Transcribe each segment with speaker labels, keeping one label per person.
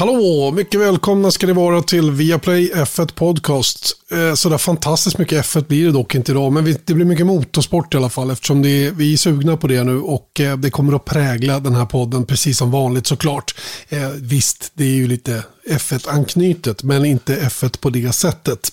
Speaker 1: Hallå! Mycket välkomna ska ni vara till Viaplay F1 Podcast. Eh, sådär fantastiskt mycket F1 blir det dock inte idag, men det blir mycket motorsport i alla fall eftersom det vi är sugna på det nu och eh, det kommer att prägla den här podden precis som vanligt såklart. Eh, visst, det är ju lite F1-anknytet, men inte F1 på det sättet.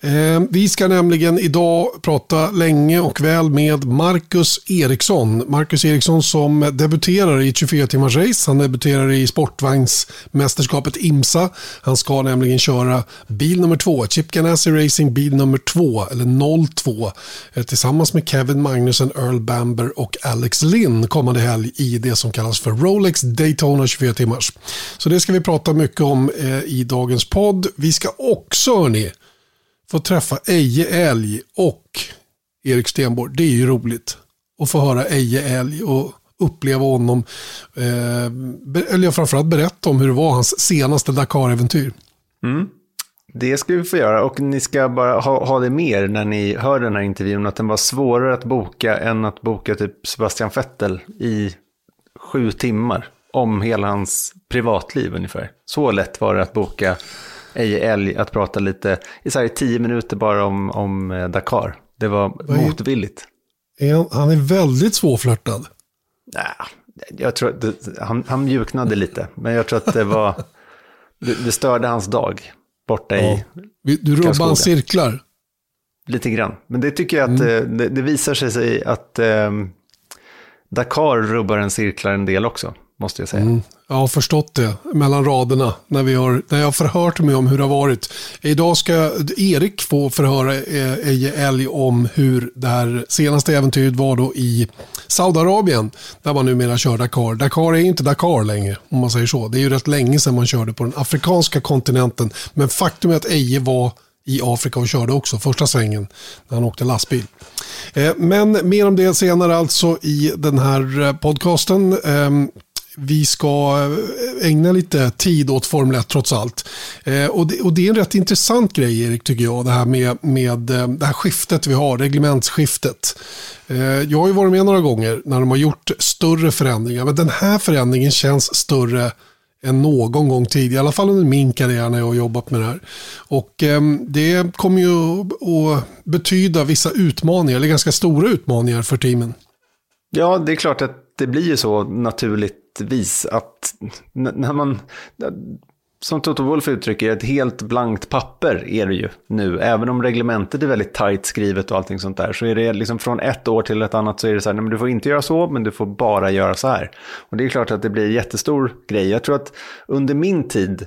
Speaker 1: Eh, vi ska nämligen idag prata länge och väl med Marcus Eriksson. Marcus Eriksson som debuterar i 24 timmars race. Han debuterar i sportvagnsmästerskapet IMSA. Han ska nämligen köra bil nummer två, Chip Ganassi Racing bil nummer två, eller 02, eh, tillsammans med Kevin Magnussen, Earl Bamber och Alex Lynn kommande helg i det som kallas för Rolex Daytona 24 timmars. Så det ska vi prata mycket om eh, i dagens podd. Vi ska också, hörni, få träffa Eje Älg och Erik Stenborg. Det är ju roligt att få höra Eje Älg och uppleva honom. Eh, eller framförallt berätta om hur det var hans senaste Dakar-äventyr.
Speaker 2: Mm. Det ska vi få göra och ni ska bara ha, ha det mer när ni hör den här intervjun. Att den var svårare att boka än att boka typ Sebastian Vettel i sju timmar. Om hela hans privatliv ungefär. Så lätt var det att boka Eje Älg att prata lite, i så här tio minuter bara om, om eh, Dakar. Det var Vad motvilligt.
Speaker 1: Är han, är väldigt svårflörtad.
Speaker 2: Nej, jag tror att han, han mjuknade lite, men jag tror att det var, det, det störde hans dag borta ja.
Speaker 1: i Du rubbar hans cirklar.
Speaker 2: Lite grann, men det tycker jag att mm. Eh, det, det, visar sig att eh, Dakar rubbar en cirklar en del också måste jag säga. Mm,
Speaker 1: jag har förstått det mellan raderna när, vi har, när jag har förhört mig om hur det har varit. Idag ska Erik få förhöra eh, Eje Älg om hur det här senaste äventyret var då i Saudiarabien där man numera kör Dakar. Dakar är inte Dakar längre om man säger så. Det är ju rätt länge sedan man körde på den afrikanska kontinenten. Men faktum är att Eje var i Afrika och körde också första svängen när han åkte lastbil. Eh, men mer om det senare alltså i den här eh, podcasten. Vi ska eh, ägna lite tid åt Formel 1 trots allt. Eh, och, det, och, det, är en rätt intressant grej Erik tycker jag, det här med, med eh, det här skiftet vi har, reglementsskiftet. Eh, jag har ju varit med några gånger när de har gjort större förändringar, men den här förändringen känns större än någon gång tidigare, i alla fall under min karriär när jag har jobbat med det här. Och eh, det kommer ju att betyda vissa utmaningar, eller ganska stora utmaningar för teamen.
Speaker 2: Ja, det är klart att det blir ju så naturligt vis att när man, som Toto Wolff uttrycker ett helt blankt papper är det ju nu. Även om reglementet är väldigt tajt skrivet och allting sånt där så är det liksom från ett år till ett annat så är det så här, nej men du får inte göra så men du får bara göra så här. Och det är klart att det blir en jättestor grej. Jag tror att under min tid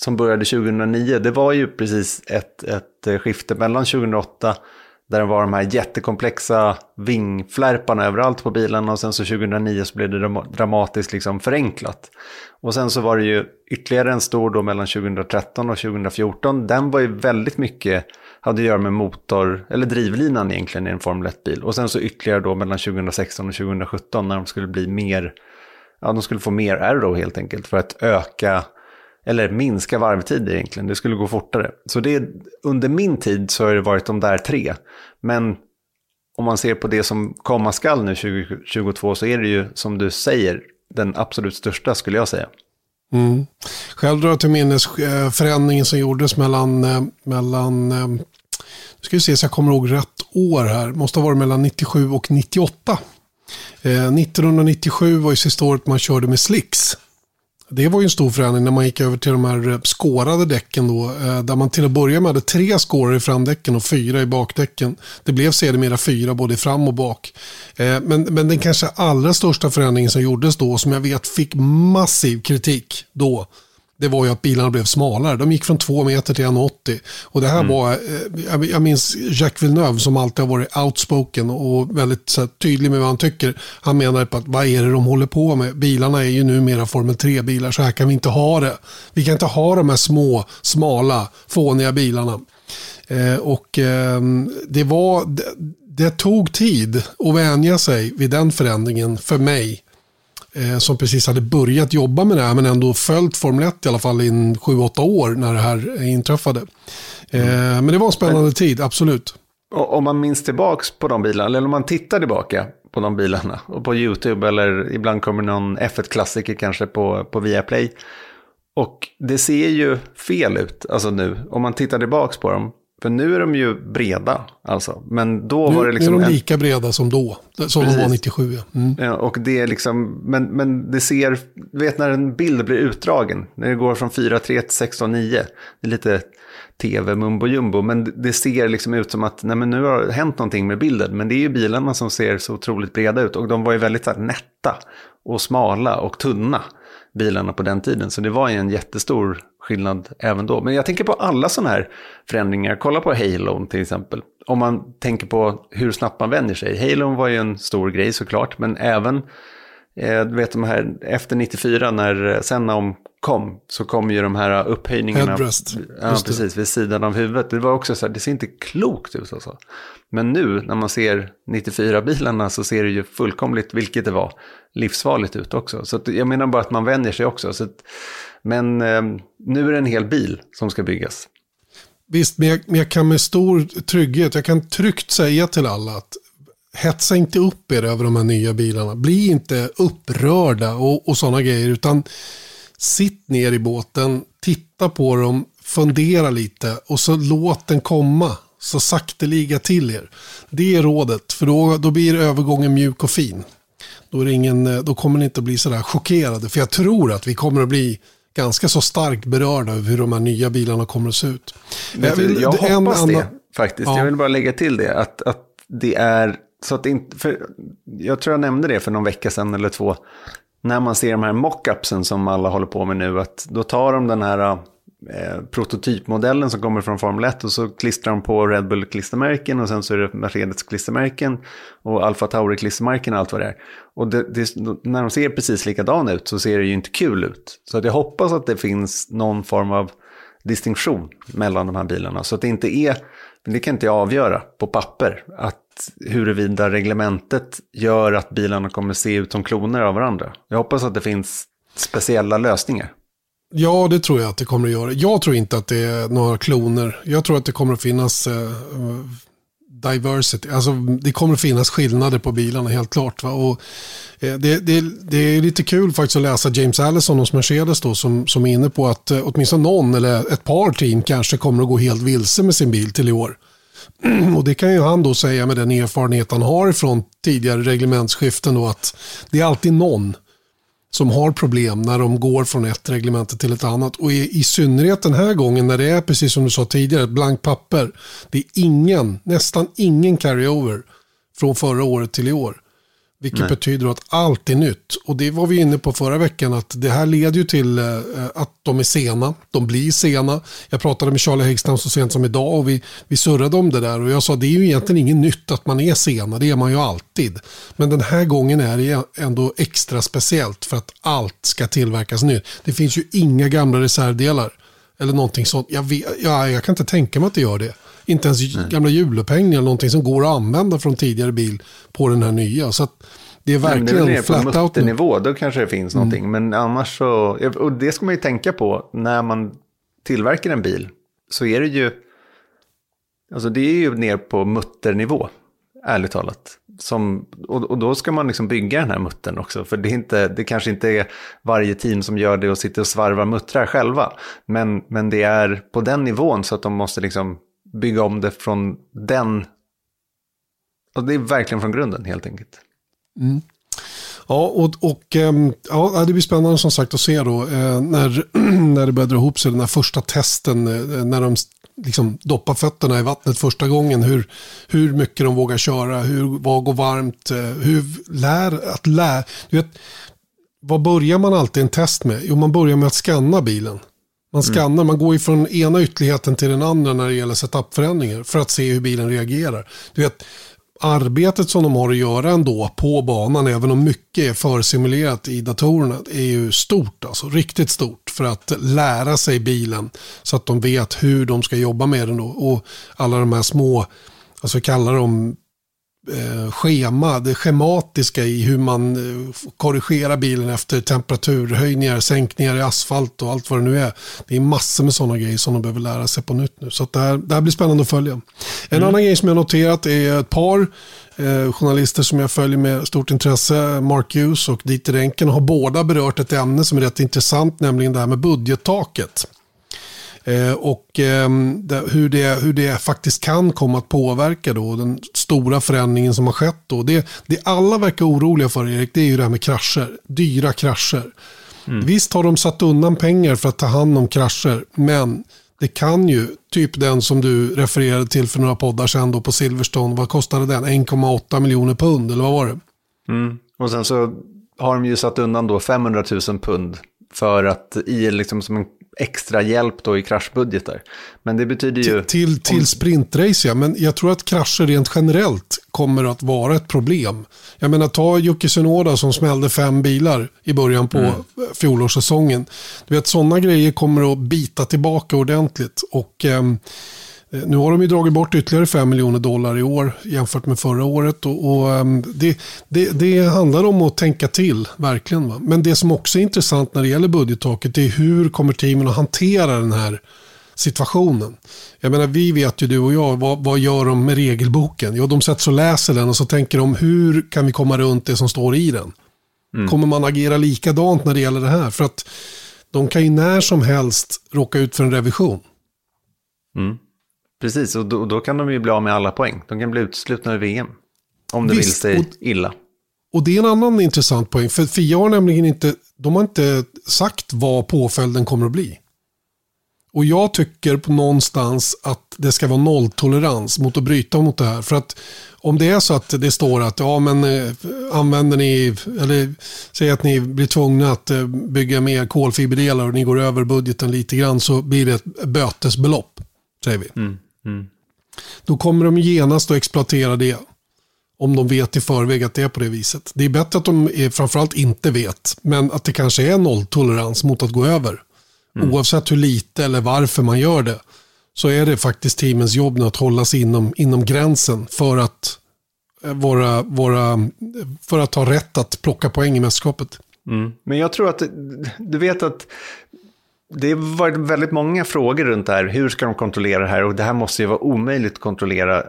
Speaker 2: som började 2009, det var ju precis ett, ett eh, skifte mellan 2008 där det var de här jättekomplexa vingflärparna överallt på bilen och sen så 2009 så blev det dramatiskt liksom förenklat. Och sen så var det ju ytterligare en stor då mellan 2013 och 2014. Den var ju väldigt mycket, hade att göra med motor, eller drivlinan egentligen i en Formel 1-bil. Och sen så ytterligare då mellan 2016 och 2017 när de skulle bli mer, ja de skulle få mer aero helt enkelt för att öka eller minska varvtider egentligen, det skulle gå fortare. Så det, under min tid så har det varit de där tre. Men om man ser på det som komma skall nu 2022 så är det ju som du säger den absolut största skulle jag säga.
Speaker 1: Mm. Själv drar jag till minnes eh, förändringen som gjordes mellan, eh, mellan eh, nu ska vi se så jag kommer ihåg rätt år här, måste ha varit mellan 97 och 98. 1997 var ju sista året man körde med slicks. Det var ju en stor förändring när man gick över till de här eh, skårade däcken då. Eh, där man till att börja med hade tre skårar i framdäcken och fyra i bakdäcken. Det blev sedermera fyra både fram och bak. Eh, men, men den kanske allra största förändringen som gjordes då, som jag vet fick massiv kritik då, det var ju att bilarna blev smalare. De gick från 2 meter till 1,80. Och det här mm. var, eh, jag minns Jacques Villeneuve som alltid har varit outspoken och väldigt så här, tydlig med vad han tycker. Han menar på att vad är det de håller på med? Bilarna är ju numera Formel 3-bilar, så här kan vi inte ha det. Vi kan inte ha de här små, smala, fåniga bilarna. Eh, och eh, det var, det, det tog tid att vänja sig vid den förändringen för mig eh, som precis hade börjat jobba med det här men ändå följt Formel 1 i alla fall i 7-8 år när det här inträffade. Eh, mm. Men det var en spännande men, tid, absolut.
Speaker 2: Om man minns tillbaka på de bilarna, eller om man tittar tillbaka på de bilarna och på YouTube eller ibland kommer någon F1-klassiker kanske på, på Viaplay. Och det ser ju fel ut, alltså nu, om man tittar tillbaka på dem. För nu är de ju breda, alltså. Men då
Speaker 1: nu,
Speaker 2: var det liksom...
Speaker 1: Nu är de lika breda som då, som Precis. de var 97. Mm.
Speaker 2: Ja, och det är liksom, men, men det ser, du vet när en bild blir utdragen, när det går från 4.3 till 16.9. Det är lite tv mumbo jumbo, men det ser liksom ut som att nej, men nu har det hänt någonting med bilden. Men det är ju bilarna som ser så otroligt breda ut och de var ju väldigt så här, nätta och smala och tunna bilarna på den tiden. Så det var ju en jättestor skillnad även då. Men jag tänker på alla sådana här förändringar. Kolla på Halo till exempel. Om man tänker på hur snabbt man vänjer sig. Halo var ju en stor grej såklart, men även eh, du vet de här efter 94 när eh, Senna kom så kom ju de här upphöjningarna
Speaker 1: Headrest.
Speaker 2: ja, precis, vid sidan av huvudet. Det var också så här, det ser inte klokt ut alltså. Men nu när man ser 94-bilarna så ser det ju fullkomligt, vilket det var, livsfarligt ut också. Så jag menar bara att man vänjer sig också. Så att, men eh, nu är det en hel bil som ska byggas.
Speaker 1: Visst, men jag, men jag kan med stor trygghet, jag kan tryggt säga till alla att hetsa inte upp er över de här nya bilarna. Bli inte upprörda och, och sådana grejer, utan sitt ner i båten, titta på dem, fundera lite och så låt den komma så sakteliga till er. Det är rådet, för då, då blir övergången mjuk och fin. Då, är ingen, då kommer ni inte bli sådär chockerade, för jag tror att vi kommer att bli ganska så starkt berörda över hur de här nya bilarna kommer att se ut.
Speaker 2: Jag, vill, jag hoppas det faktiskt. Ja. Jag vill bara lägga till det. Att, att det är så att det inte, jag tror jag nämnde det för någon vecka sedan eller två. När man ser de här mockupsen som alla håller på med nu. Att då tar de den här eh, prototypmodellen som kommer från Formel 1 och så klistrar de på Red Bull-klistermärken och sen så är det Mercedes-klistermärken och Alfa Tauri-klistermärken och allt vad det är. Och det, det, när de ser precis likadana ut så ser det ju inte kul ut. Så att jag hoppas att det finns någon form av distinktion mellan de här bilarna. Så att det inte är, det kan inte jag avgöra på papper, att huruvida reglementet gör att bilarna kommer se ut som kloner av varandra. Jag hoppas att det finns speciella lösningar.
Speaker 1: Ja, det tror jag att det kommer att göra. Jag tror inte att det är några kloner. Jag tror att det kommer att finnas eh, diversity. Alltså, det kommer att finnas skillnader på bilarna helt klart. Va? Och, eh, det, det, det, är lite kul faktiskt att läsa James Allison hos Mercedes då, som, som är inne på att eh, åtminstone någon eller ett par team kanske kommer att gå helt vilse med sin bil till i år. Och det kan ju han då säga med den erfarenhet han har från tidigare reglementsskiften då att det är alltid någon som har problem när de går från ett reglemente till ett annat. Och i, i synnerhet den här gången när det är precis som du sa tidigare, ett blankt papper. Det är ingen, nästan ingen carry over från förra året till i år. Vilket Nej. betyder att allt är nytt. Och det var vi inne på förra veckan att det här leder ju till eh, att de är sena. De blir sena. Jag pratade med Charlie Häggstam så sent som idag och vi, vi surrade om det där. Och jag sa det är ju egentligen inget nytt att man är sena. Det är man ju alltid. Men den här gången är det ändå extra speciellt för att allt ska tillverkas nytt. Det finns ju inga gamla reservdelar. Eller någonting sånt. Jag, vet, ja, jag kan inte tänka mig att det gör det. Inte ens Nej. gamla hjulupphängningar eller någonting som går att använda från tidigare bil på den här nya. Så det är verkligen det är
Speaker 2: flat på out. nivå, då kanske det finns mm. någonting. Men annars så, och det ska man ju tänka på när man tillverkar en bil. Så är det ju, alltså det är ju ner på mutternivå, ärligt talat. Som, och, och, då ska man liksom bygga den här muttern också. För det, är inte, det kanske inte är varje team som gör det och sitter och svarvar muttrar själva. Men, men det är på den nivån så att de måste liksom bygga om det från den. Och det är verkligen från grunden helt enkelt.
Speaker 1: Mm. Ja, och, och ehm, ja, det blir spännande som sagt att se då eh, när, när det börjar dra ihop sig den här första testen, eh, när de liksom doppar fötterna i vattnet första gången, hur, hur mycket de vågar köra, hur, vad går varmt, eh, hur lär, att lära, du vet, vad börjar man alltid en test med? Jo, man börjar med att skanna bilen. Man mm. skannar, mm. man går från ena ytterligheten till den andra när det gäller setupförändringar för att se hur bilen reagerar. Du vet, arbetet som de har att göra ändå på banan, även om mycket är försimulerat i datorerna, är ju stort. Alltså riktigt stort för att lära sig bilen så att de vet hur de ska jobba med den. Då. Och alla de här små, alltså kallar dem schema, det schematiska i hur man eh, korrigerar bilen efter temperaturhöjningar, sänkningar i asfalt och allt vad det nu är. Det är massor med sådana grejer som de behöver lära sig på nytt nu. Så det, här, det här blir spännande att följa. En mm. annan grej som jag noterat är ett par eh, journalister som jag följer med stort intresse, Mark Hughes och Dieter Enken, har båda berört ett ämne som är rätt intressant, nämligen det här med budgettaket. Eh, och eh, hur, det, hur det faktiskt kan komma att påverka då, den stora förändringen som har skett. Då. Det, det alla verkar oroliga för, Erik, det är ju det här med krascher. Dyra krascher. Mm. Visst har de satt undan pengar för att ta hand om krascher, men det kan ju, typ den som du refererade till för några poddar sedan då på Silverstone, vad kostade den? 1,8 miljoner pund, eller vad var det?
Speaker 2: Mm. Och sen så har de ju satt undan då 500 000 pund för att i liksom som en extra hjälp då i kraschbudgetar. Men det betyder ju...
Speaker 1: Till, till, till sprintrace ja, men jag tror att krascher rent generellt kommer att vara ett problem. Jag menar ta Jocke Tsunoda som smällde fem bilar i början på mm. fjolårssäsongen. Du vet sådana grejer kommer att bita tillbaka ordentligt. Och... Eh, nu har de ju dragit bort ytterligare 5 miljoner dollar i år jämfört med förra året. Och, och ehm, det, det, det, handlar om att tänka till, verkligen. Va? Men det som också är intressant när det gäller budgettaket är hur kommer teamen att hantera den här situationen. Jag menar, vi vet ju du och jag, vad, vad gör de med regelboken? Jo, de sig och läser den och så tänker de, hur kan vi komma runt det som står i den? Mm. Kommer man agera likadant när det gäller det här? För att de kan ju när som helst råka ut för en revision.
Speaker 2: Mm. Precis, och då, då, kan de ju bli av med alla poäng. De kan bli utslutna i VM. Om det Visst, vill sig och, illa.
Speaker 1: Och det är en annan intressant poäng. För Fia har nämligen inte, de har inte sagt vad påföljden kommer att bli. Och jag tycker på någonstans att det ska vara nolltolerans mot att bryta mot det här. För att om det är så att det står att ja, men, eh, använder ni, eller säg att ni blir tvungna att eh, bygga mer kolfiberdelar och ni går över budgeten lite grann så blir det ett bötesbelopp. Säger vi. Mm. Mm. Då kommer de genast att exploatera det. Om de vet i förväg att det är på det viset. Det är bättre att de är, framförallt inte vet. Men att det kanske är nolltolerans mot att gå över. Mm. Oavsett hur lite eller varför man gör det. Så är det faktiskt teamens jobb nu att hålla sig inom, inom gränsen. För att, eh, vara, vara, för att ha rätt att plocka poäng i mästerskapet.
Speaker 2: Mm. Men jag tror att, du vet att det har varit väldigt många frågor runt det här. Hur ska de kontrollera det här? Och det här måste ju vara omöjligt att kontrollera eh,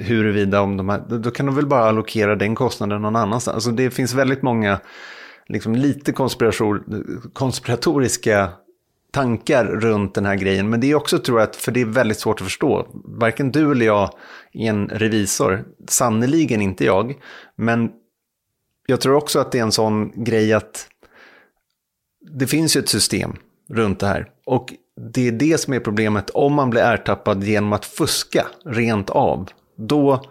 Speaker 2: huruvida om de här, då kan de väl bara allokera den kostnaden någon annanstans. Alltså det finns väldigt många, liksom lite konspiratoriska tankar runt den här grejen. Men det är också, tror jag, för det är väldigt svårt att förstå. Varken du eller jag är en revisor, Sannerligen inte jag. Men jag tror också att det är en sån grej att det finns ju ett system runt det här. Och det är det som är problemet om man blir ertappad genom att fuska rent av. Då,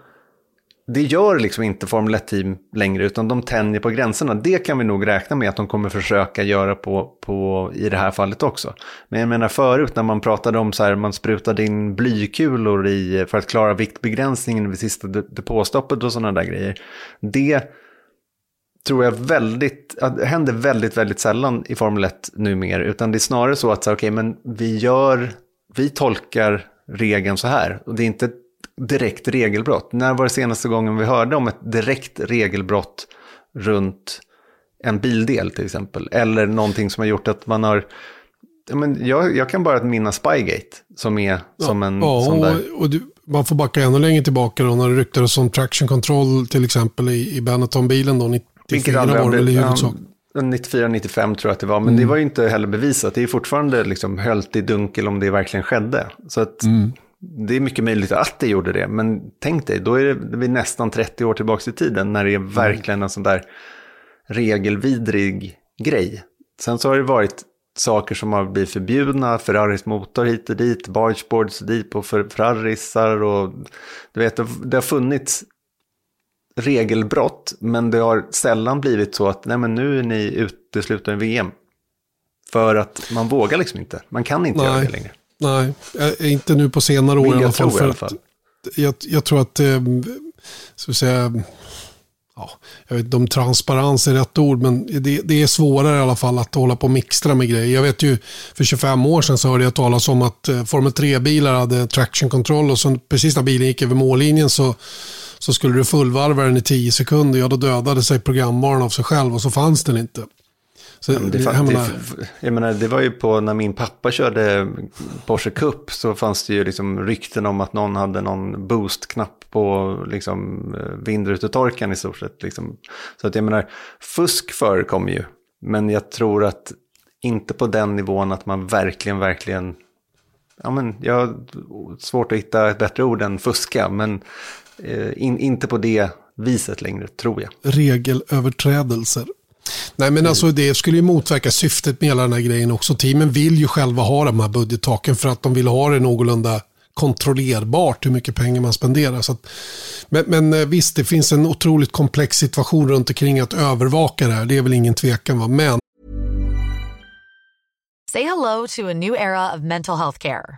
Speaker 2: det gör liksom inte Formel 1-team längre, utan de tänjer på gränserna. Det kan vi nog räkna med att de kommer försöka göra på, på, i det här fallet också. Men jag menar förut när man pratade om så här, man sprutade in blykulor i, för att klara viktbegränsningen vid sista depåstoppet och sådana där grejer. Det tror jag väldigt, det händer väldigt, väldigt sällan i Formel 1 numera. Utan det är snarare så att så, okay, men vi, gör, vi tolkar regeln så här. Och det är inte ett direkt regelbrott. När var det senaste gången vi hörde om ett direkt regelbrott runt en bildel till exempel? Eller någonting som har gjort att man har... Men jag, jag kan bara minnas Spygate som är ja, som en
Speaker 1: ja,
Speaker 2: sån där...
Speaker 1: Och, och du, man får backa ännu längre tillbaka då när det ryktades om traction control till exempel i, i Benetton-bilen då
Speaker 2: vilket aldrig var väl i huvudsak. 94-95 tror jag att det var, men mm. det var ju inte heller bevisat. Det är fortfarande liksom höljt i dunkel om det verkligen skedde. Så att mm. det är mycket möjligt att det gjorde det, men tänk dig, då är det vi nästan 30 år tillbaka i tiden när det är mm. verkligen en sån där regelvidrig grej. Sen så har det varit saker som har blivit förbjudna, Ferraris motor hit och dit, bargeboards dit på Ferrarisar och du vet, det har funnits regelbrott, men det har sällan blivit så att nej, men nu är ni uteslutna i VM. För att man vågar liksom inte. Man kan inte nej, göra det längre.
Speaker 1: Nej, inte nu på senare år i alla fall. För fall. Jag, jag, tror att, eh, ska vi säga, ja, jag vet inte om transparens är rätt ord, men det, det, är svårare i alla fall att hålla på och mixtra med grejer. Jag vet ju, för 25 år sedan så hörde jag talas om att eh, Formel 3-bilar hade traction control och så precis när bilen gick över mållinjen så Så skulle du fullvarva den i tio sekunder, ja då dödade sig programvaran av sig själv och så fanns den inte.
Speaker 2: Så det, det, jag, menar, jag menar, det var ju på när min pappa körde Porsche Cup så fanns det ju liksom rykten om att någon hade någon boost-knapp på liksom vindrutetorkaren i stort sett. Liksom. Så att jag menar, fusk förekommer ju. Men jag tror att inte på den nivån att man verkligen, verkligen ja, men jag har svårt att hitta ett bättre ord än fuska, men eh, in, inte på det viset längre, tror jag.
Speaker 1: Regelöverträdelser. Nej men alltså det skulle ju motverka syftet med hela den här grejen också. Teamen vill ju själva ha de här budgettaken för att de vill ha det någorlunda kontrollerbart hur mycket pengar man spenderar. Så att, men, men, eh, visst, det finns en otroligt komplex situation runt omkring att övervaka det här. Det är väl ingen tvekan. Va? Men
Speaker 3: Say hello to a new era of mental health care.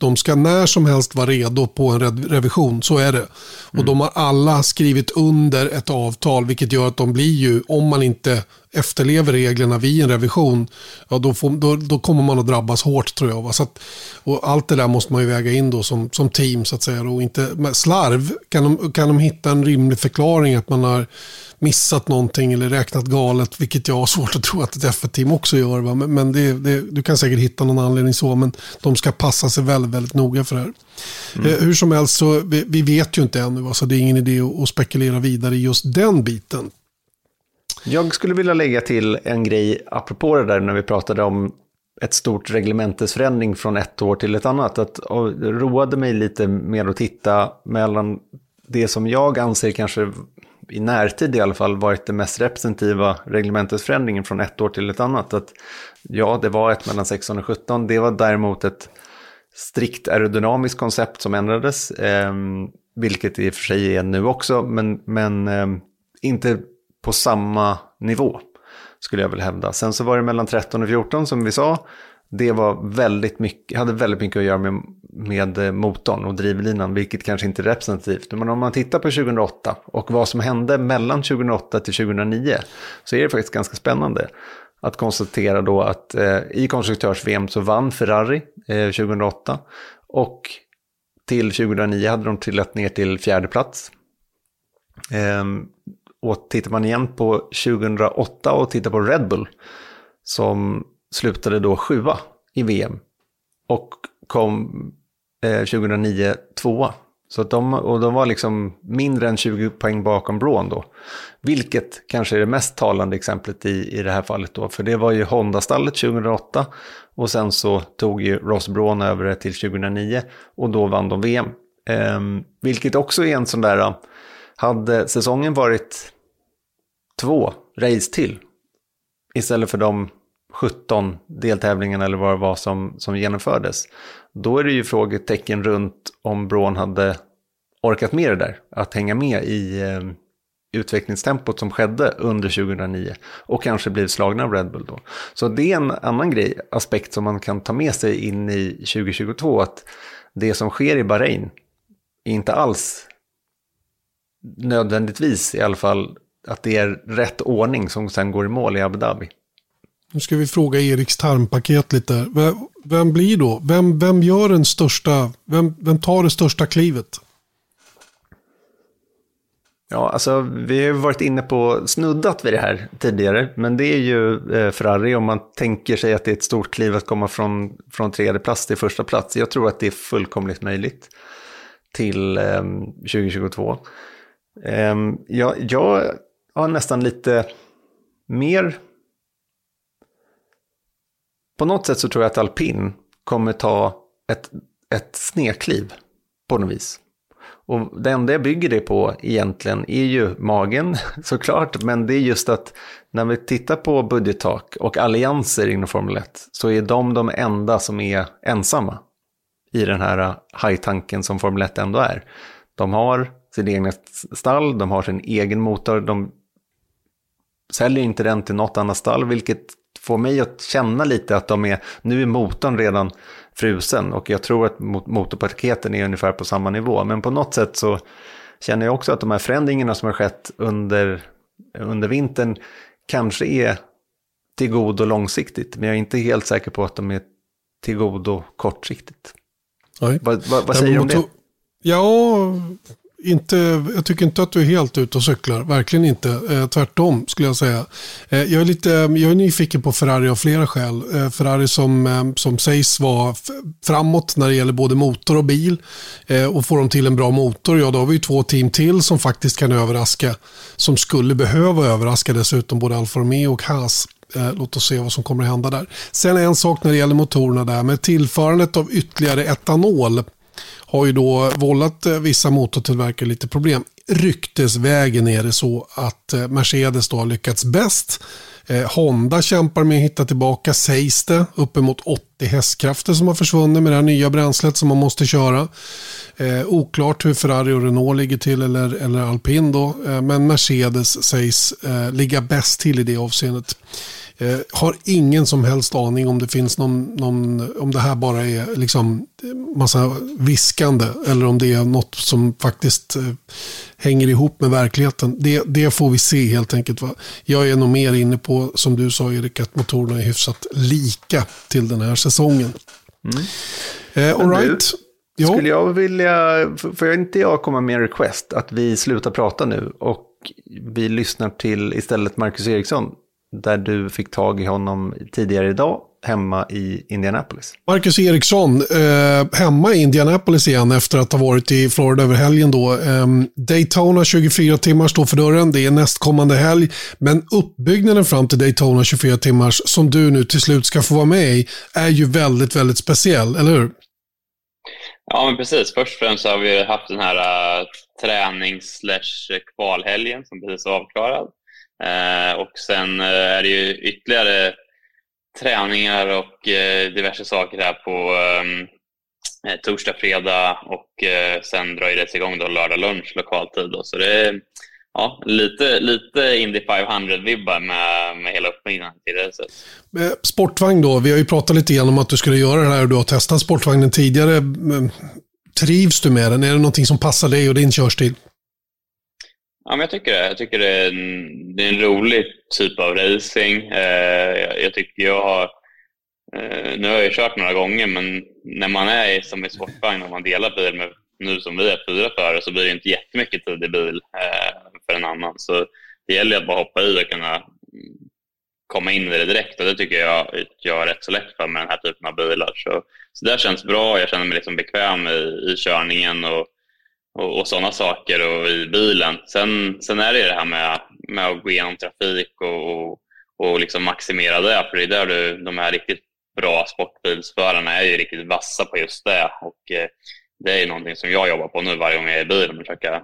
Speaker 1: De ska när som helst vara redo på en revision, så är det. Och mm. de har alla skrivit under ett avtal, vilket gör att de blir ju, om man inte efterlever reglerna vid en revision, ja, då, får, då, då kommer man att drabbas hårt tror jag. Va? Så att, och allt det där måste man ju väga in då som, som team så att säga. Och inte, slarv, kan de, kan de hitta en rimlig förklaring att man har missat någonting eller räknat galet, vilket jag har svårt att tro att ett F1-team också gör. Va? Men, men det, det, du kan säkert hitta någon anledning så, men de ska passa sig väldigt, väldigt noga för det här. Mm. Eh, hur som helst, så vi, vi vet ju inte ännu, va? så det är ingen idé att, att spekulera vidare i just den biten.
Speaker 2: Jag skulle vilja lägga till en grej apropå det där när vi pratade om ett stort reglementesförändring från ett år till ett annat. Att roade mig lite mer att titta mellan det som jag anser kanske i närtid i alla fall varit det mest representativa reglementesförändringen från ett år till ett annat. Att ja, det var ett mellan 16 och 17. Det var däremot ett strikt aerodynamiskt koncept som ändrades, eh, vilket i och för sig är nu också, men, men eh, inte på samma nivå, skulle jag väl hävda. Sen så var det mellan 13 och 14 som vi sa. Det var väldigt mycket, hade väldigt mycket att göra med, med eh, motorn och drivlinan, vilket kanske inte är representativt. Men om man tittar på 2008 och vad som hände mellan 2008 till 2009 så är det faktiskt ganska spännande att konstatera då att eh, i konstruktörs-VM så vann Ferrari eh, 2008 och till 2009 hade de trillat ner till fjärde plats. Eh, och tittar man igen på 2008 och tittar på Red Bull som slutade då sjua i VM och kom eh, 2009 tvåa. Så att de, och de var liksom mindre än 20 poäng bakom Braun då. Vilket kanske är det mest talande exemplet i, i det här fallet då. För det var ju Honda-stallet 2008 och sen så tog ju Ross Braun över det till 2009 och då vann de VM. Eh, vilket också är en sån där, hade säsongen varit två race till istället för de 17 deltävlingarna eller vad det var som, som genomfördes. Då är det ju frågetecken runt om Braun hade orkat med det där, att hänga med i eh, utvecklingstempot som skedde under 2009 och kanske blivit slagna av Red Bull då. Så det är en annan grej, aspekt som man kan ta med sig in i 2022, att det som sker i Bahrain är inte alls nödvändigtvis i alla fall att det är rätt ordning som sen går i mål i Abu Dhabi.
Speaker 1: Nu ska vi fråga Eriks tarmpaket lite. Vem, vem blir då? Vem, vem gör den största? Vem, vem tar det största klivet?
Speaker 2: Ja, alltså vi har varit inne på snuddat vid det här tidigare, men det är ju eh, Ferrari om man tänker sig att det är ett stort kliv att komma från, från tredje plats till första plats. Jag tror att det är fullkomligt möjligt till eh, 2022. Eh, jag, jag Ja, nästan lite mer på något sätt så tror jag att alpin kommer ta ett, ett snekliv på något vis. Och det enda jag bygger det på egentligen är ju magen såklart, men det är just att när vi tittar på budgettak och allianser inom Formel 1 så är de de enda som är ensamma i den här hajtanken som Formel 1 ändå är. De har sin egna stall, de har sin egen motor, de säljer inte den till något annat stall, vilket får mig att känna lite att de är, nu är motorn redan frusen och jag tror att motorpaketen är ungefär på samma nivå. Men på något sätt så känner jag också att de här förändringarna som har skett under, under vintern kanske är till godo långsiktigt. Men jag är inte helt säker på att de är till godo kortsiktigt. Vad, vad, vad säger du om det?
Speaker 1: Ja, inte, jag tycker inte att du är helt ute och cyklar. Verkligen inte. Eh, tvärtom skulle jag säga. Eh, jag, är lite, jag är nyfiken på Ferrari av flera skäl. Eh, Ferrari som, eh, som sägs vara framåt när det gäller både motor och bil. Eh, och får de till en bra motor, ja då har vi två team till som faktiskt kan överraska. Som skulle behöva överraska dessutom både Alfa Romeo och Haas. Eh, låt oss se vad som kommer att hända där. Sen en sak när det gäller motorerna där med tillförandet av ytterligare etanol har ju då vållat eh, vissa motortillverkare lite problem. Ryktesvägen är det så att eh, Mercedes då har lyckats bäst. Eh, Honda kämpar med att hitta tillbaka, sägs det, uppemot 80 hästkrafter som har försvunnit med det här nya bränslet som man måste köra. Eh, oklart hur Ferrari och Renault ligger till eller, eller Alpin då, eh, men Mercedes sägs eh, ligga bäst till i det avseendet. Eh, har ingen som helst aning om det finns någon, någon, om det här bara är liksom massa viskande eller om det är något som faktiskt eh, hänger ihop med verkligheten. Det, det får vi se helt enkelt. Va? Jag är nog mer inne på, som du sa Erik, att motorerna är hyfsat lika till den här säsongen. Mm.
Speaker 2: Eh, all right. Du, skulle jag vilja, får inte jag komma med en request att vi slutar prata nu och vi lyssnar till istället Marcus Eriksson där du fick tag i honom tidigare idag hemma i Indianapolis.
Speaker 1: Marcus Eriksson, eh, hemma i Indianapolis igen efter att ha varit i Florida över helgen då. Eh, Daytona 24 timmar står för dörren, det är nästkommande helg. Men uppbyggnaden fram till Daytona 24 timmars som du nu till slut ska få vara med i är ju väldigt, väldigt speciell, eller hur?
Speaker 4: Ja, men precis. Först och främst har vi haft den här uh, tränings kvalhelgen som precis är avklarad. Eh, och sen eh, är det ju ytterligare träningar och eh, diverse saker här på ehm, torsdag, fredag och sen drar det sig igång då lördag lunch lokal tid. Då. Så det är ja, lite, lite Indy 500-vibbar med, med hela uppbyggnaden till racet.
Speaker 1: Sportvagn då, vi har ju pratat lite grann om att du skulle göra det här och du har testat sportvagnen tidigare. Mm, trivs du med den? Är det någonting som passar dig och din körstil?
Speaker 4: Ja, men jag tycker det. Jag tycker det är en, det är en rolig typ av racing. Eh, jag, jag, tycker jag har... Eh, nu har jag kört några gånger, men när man är som i sportvagn och man delar bil med, nu som vi är fyra förare, så blir det inte jättemycket tid i bil eh, för en annan. Så det gäller att bara hoppa i och kunna komma in i det direkt och det tycker jag jag har rätt så lätt för med den här typen av bilar. Så, så det känns bra. Jag känner mig liksom bekväm i, i körningen och och, och sådana saker och i bilen. Sen, sen är det det här med, med att gå igenom trafik och, och, och liksom maximera det, för det är där du, de här riktigt bra sportbilsförarna är ju riktigt vassa på just det. Och eh, det är någonting som jag jobbar på nu varje gång jag är i bilen, och försöka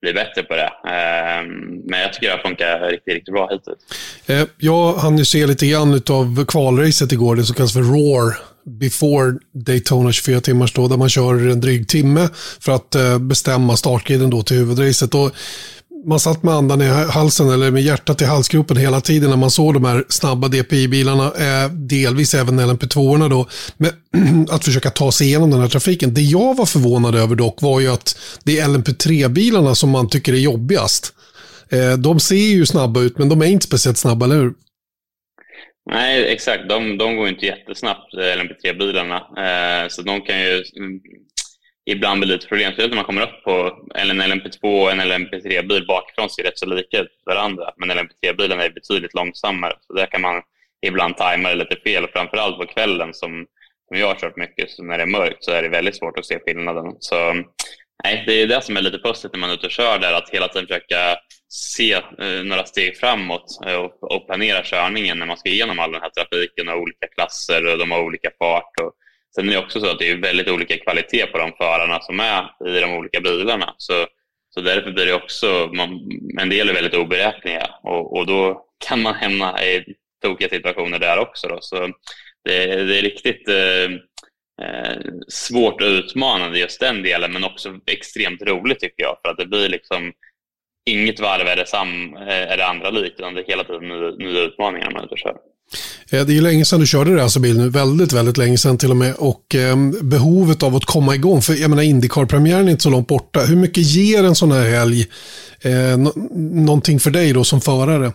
Speaker 4: bli bättre på det. Eh, men jag tycker det har funkat riktigt, riktigt bra hittills.
Speaker 1: Eh, jag hann ju se lite grann av kvalracet igår, det som kallas för ROAR before Daytona 24 timmars då, där man kör en dryg timme för att eh, bestämma starttiden då till huvudracet. Och man satt med andan i halsen eller med hjärtat i halsgropen hela tiden när man såg de här snabba DPI-bilarna, eh, delvis även LMP2-orna då, med att försöka ta sig igenom den här trafiken. Det jag var förvånad över dock var ju att det är LMP3-bilarna som man tycker är jobbigast. Eh, de ser ju snabba ut, men de är inte speciellt snabba, eller hur?
Speaker 4: Nej, exakt. De, de går inte jättesnabbt, eh, LMP3-bilarna. Eh, så de kan ju mm, ibland bli lite problem. Speciellt när man kommer upp på en LMP2 och en LMP3-bil bakifrån ser rätt så lika ut varandra. Men LMP3-bilen är betydligt långsammare. Så där kan man ibland tajma det lite fel. Framförallt på kvällen som, som jag har kört mycket, så när det är mörkt så är det väldigt svårt att se skillnaden. Så mm, nej, det är det som är lite pusslet när man är ute och kör där, att hela tiden försöka se eh, några steg framåt eh, och, och, planera körningen när man ska igenom all den här trafiken och olika klasser och de har olika fart. Och, sen är det också så att det är väldigt olika kvalitet på de förarna som är i de olika bilarna. Så, så därför blir det också, man, en del är väldigt oberäkneliga och, och då kan man hamna i tokiga situationer där också. Då. Så det, det är riktigt eh, eh, svårt och utmanande just den delen, men också extremt roligt tycker jag. För att det blir liksom inget varv är det, sam, är det andra likt, utan det är hela tiden nya, nya utmaningar man är ute och kör.
Speaker 1: Det är ju länge sedan du körde racerbil nu, väldigt, väldigt länge sedan till och med. Och eh, behovet av att komma igång, för jag menar Indycar-premiären är inte så långt borta. Hur mycket ger en sån här helg eh, någonting för dig då som förare?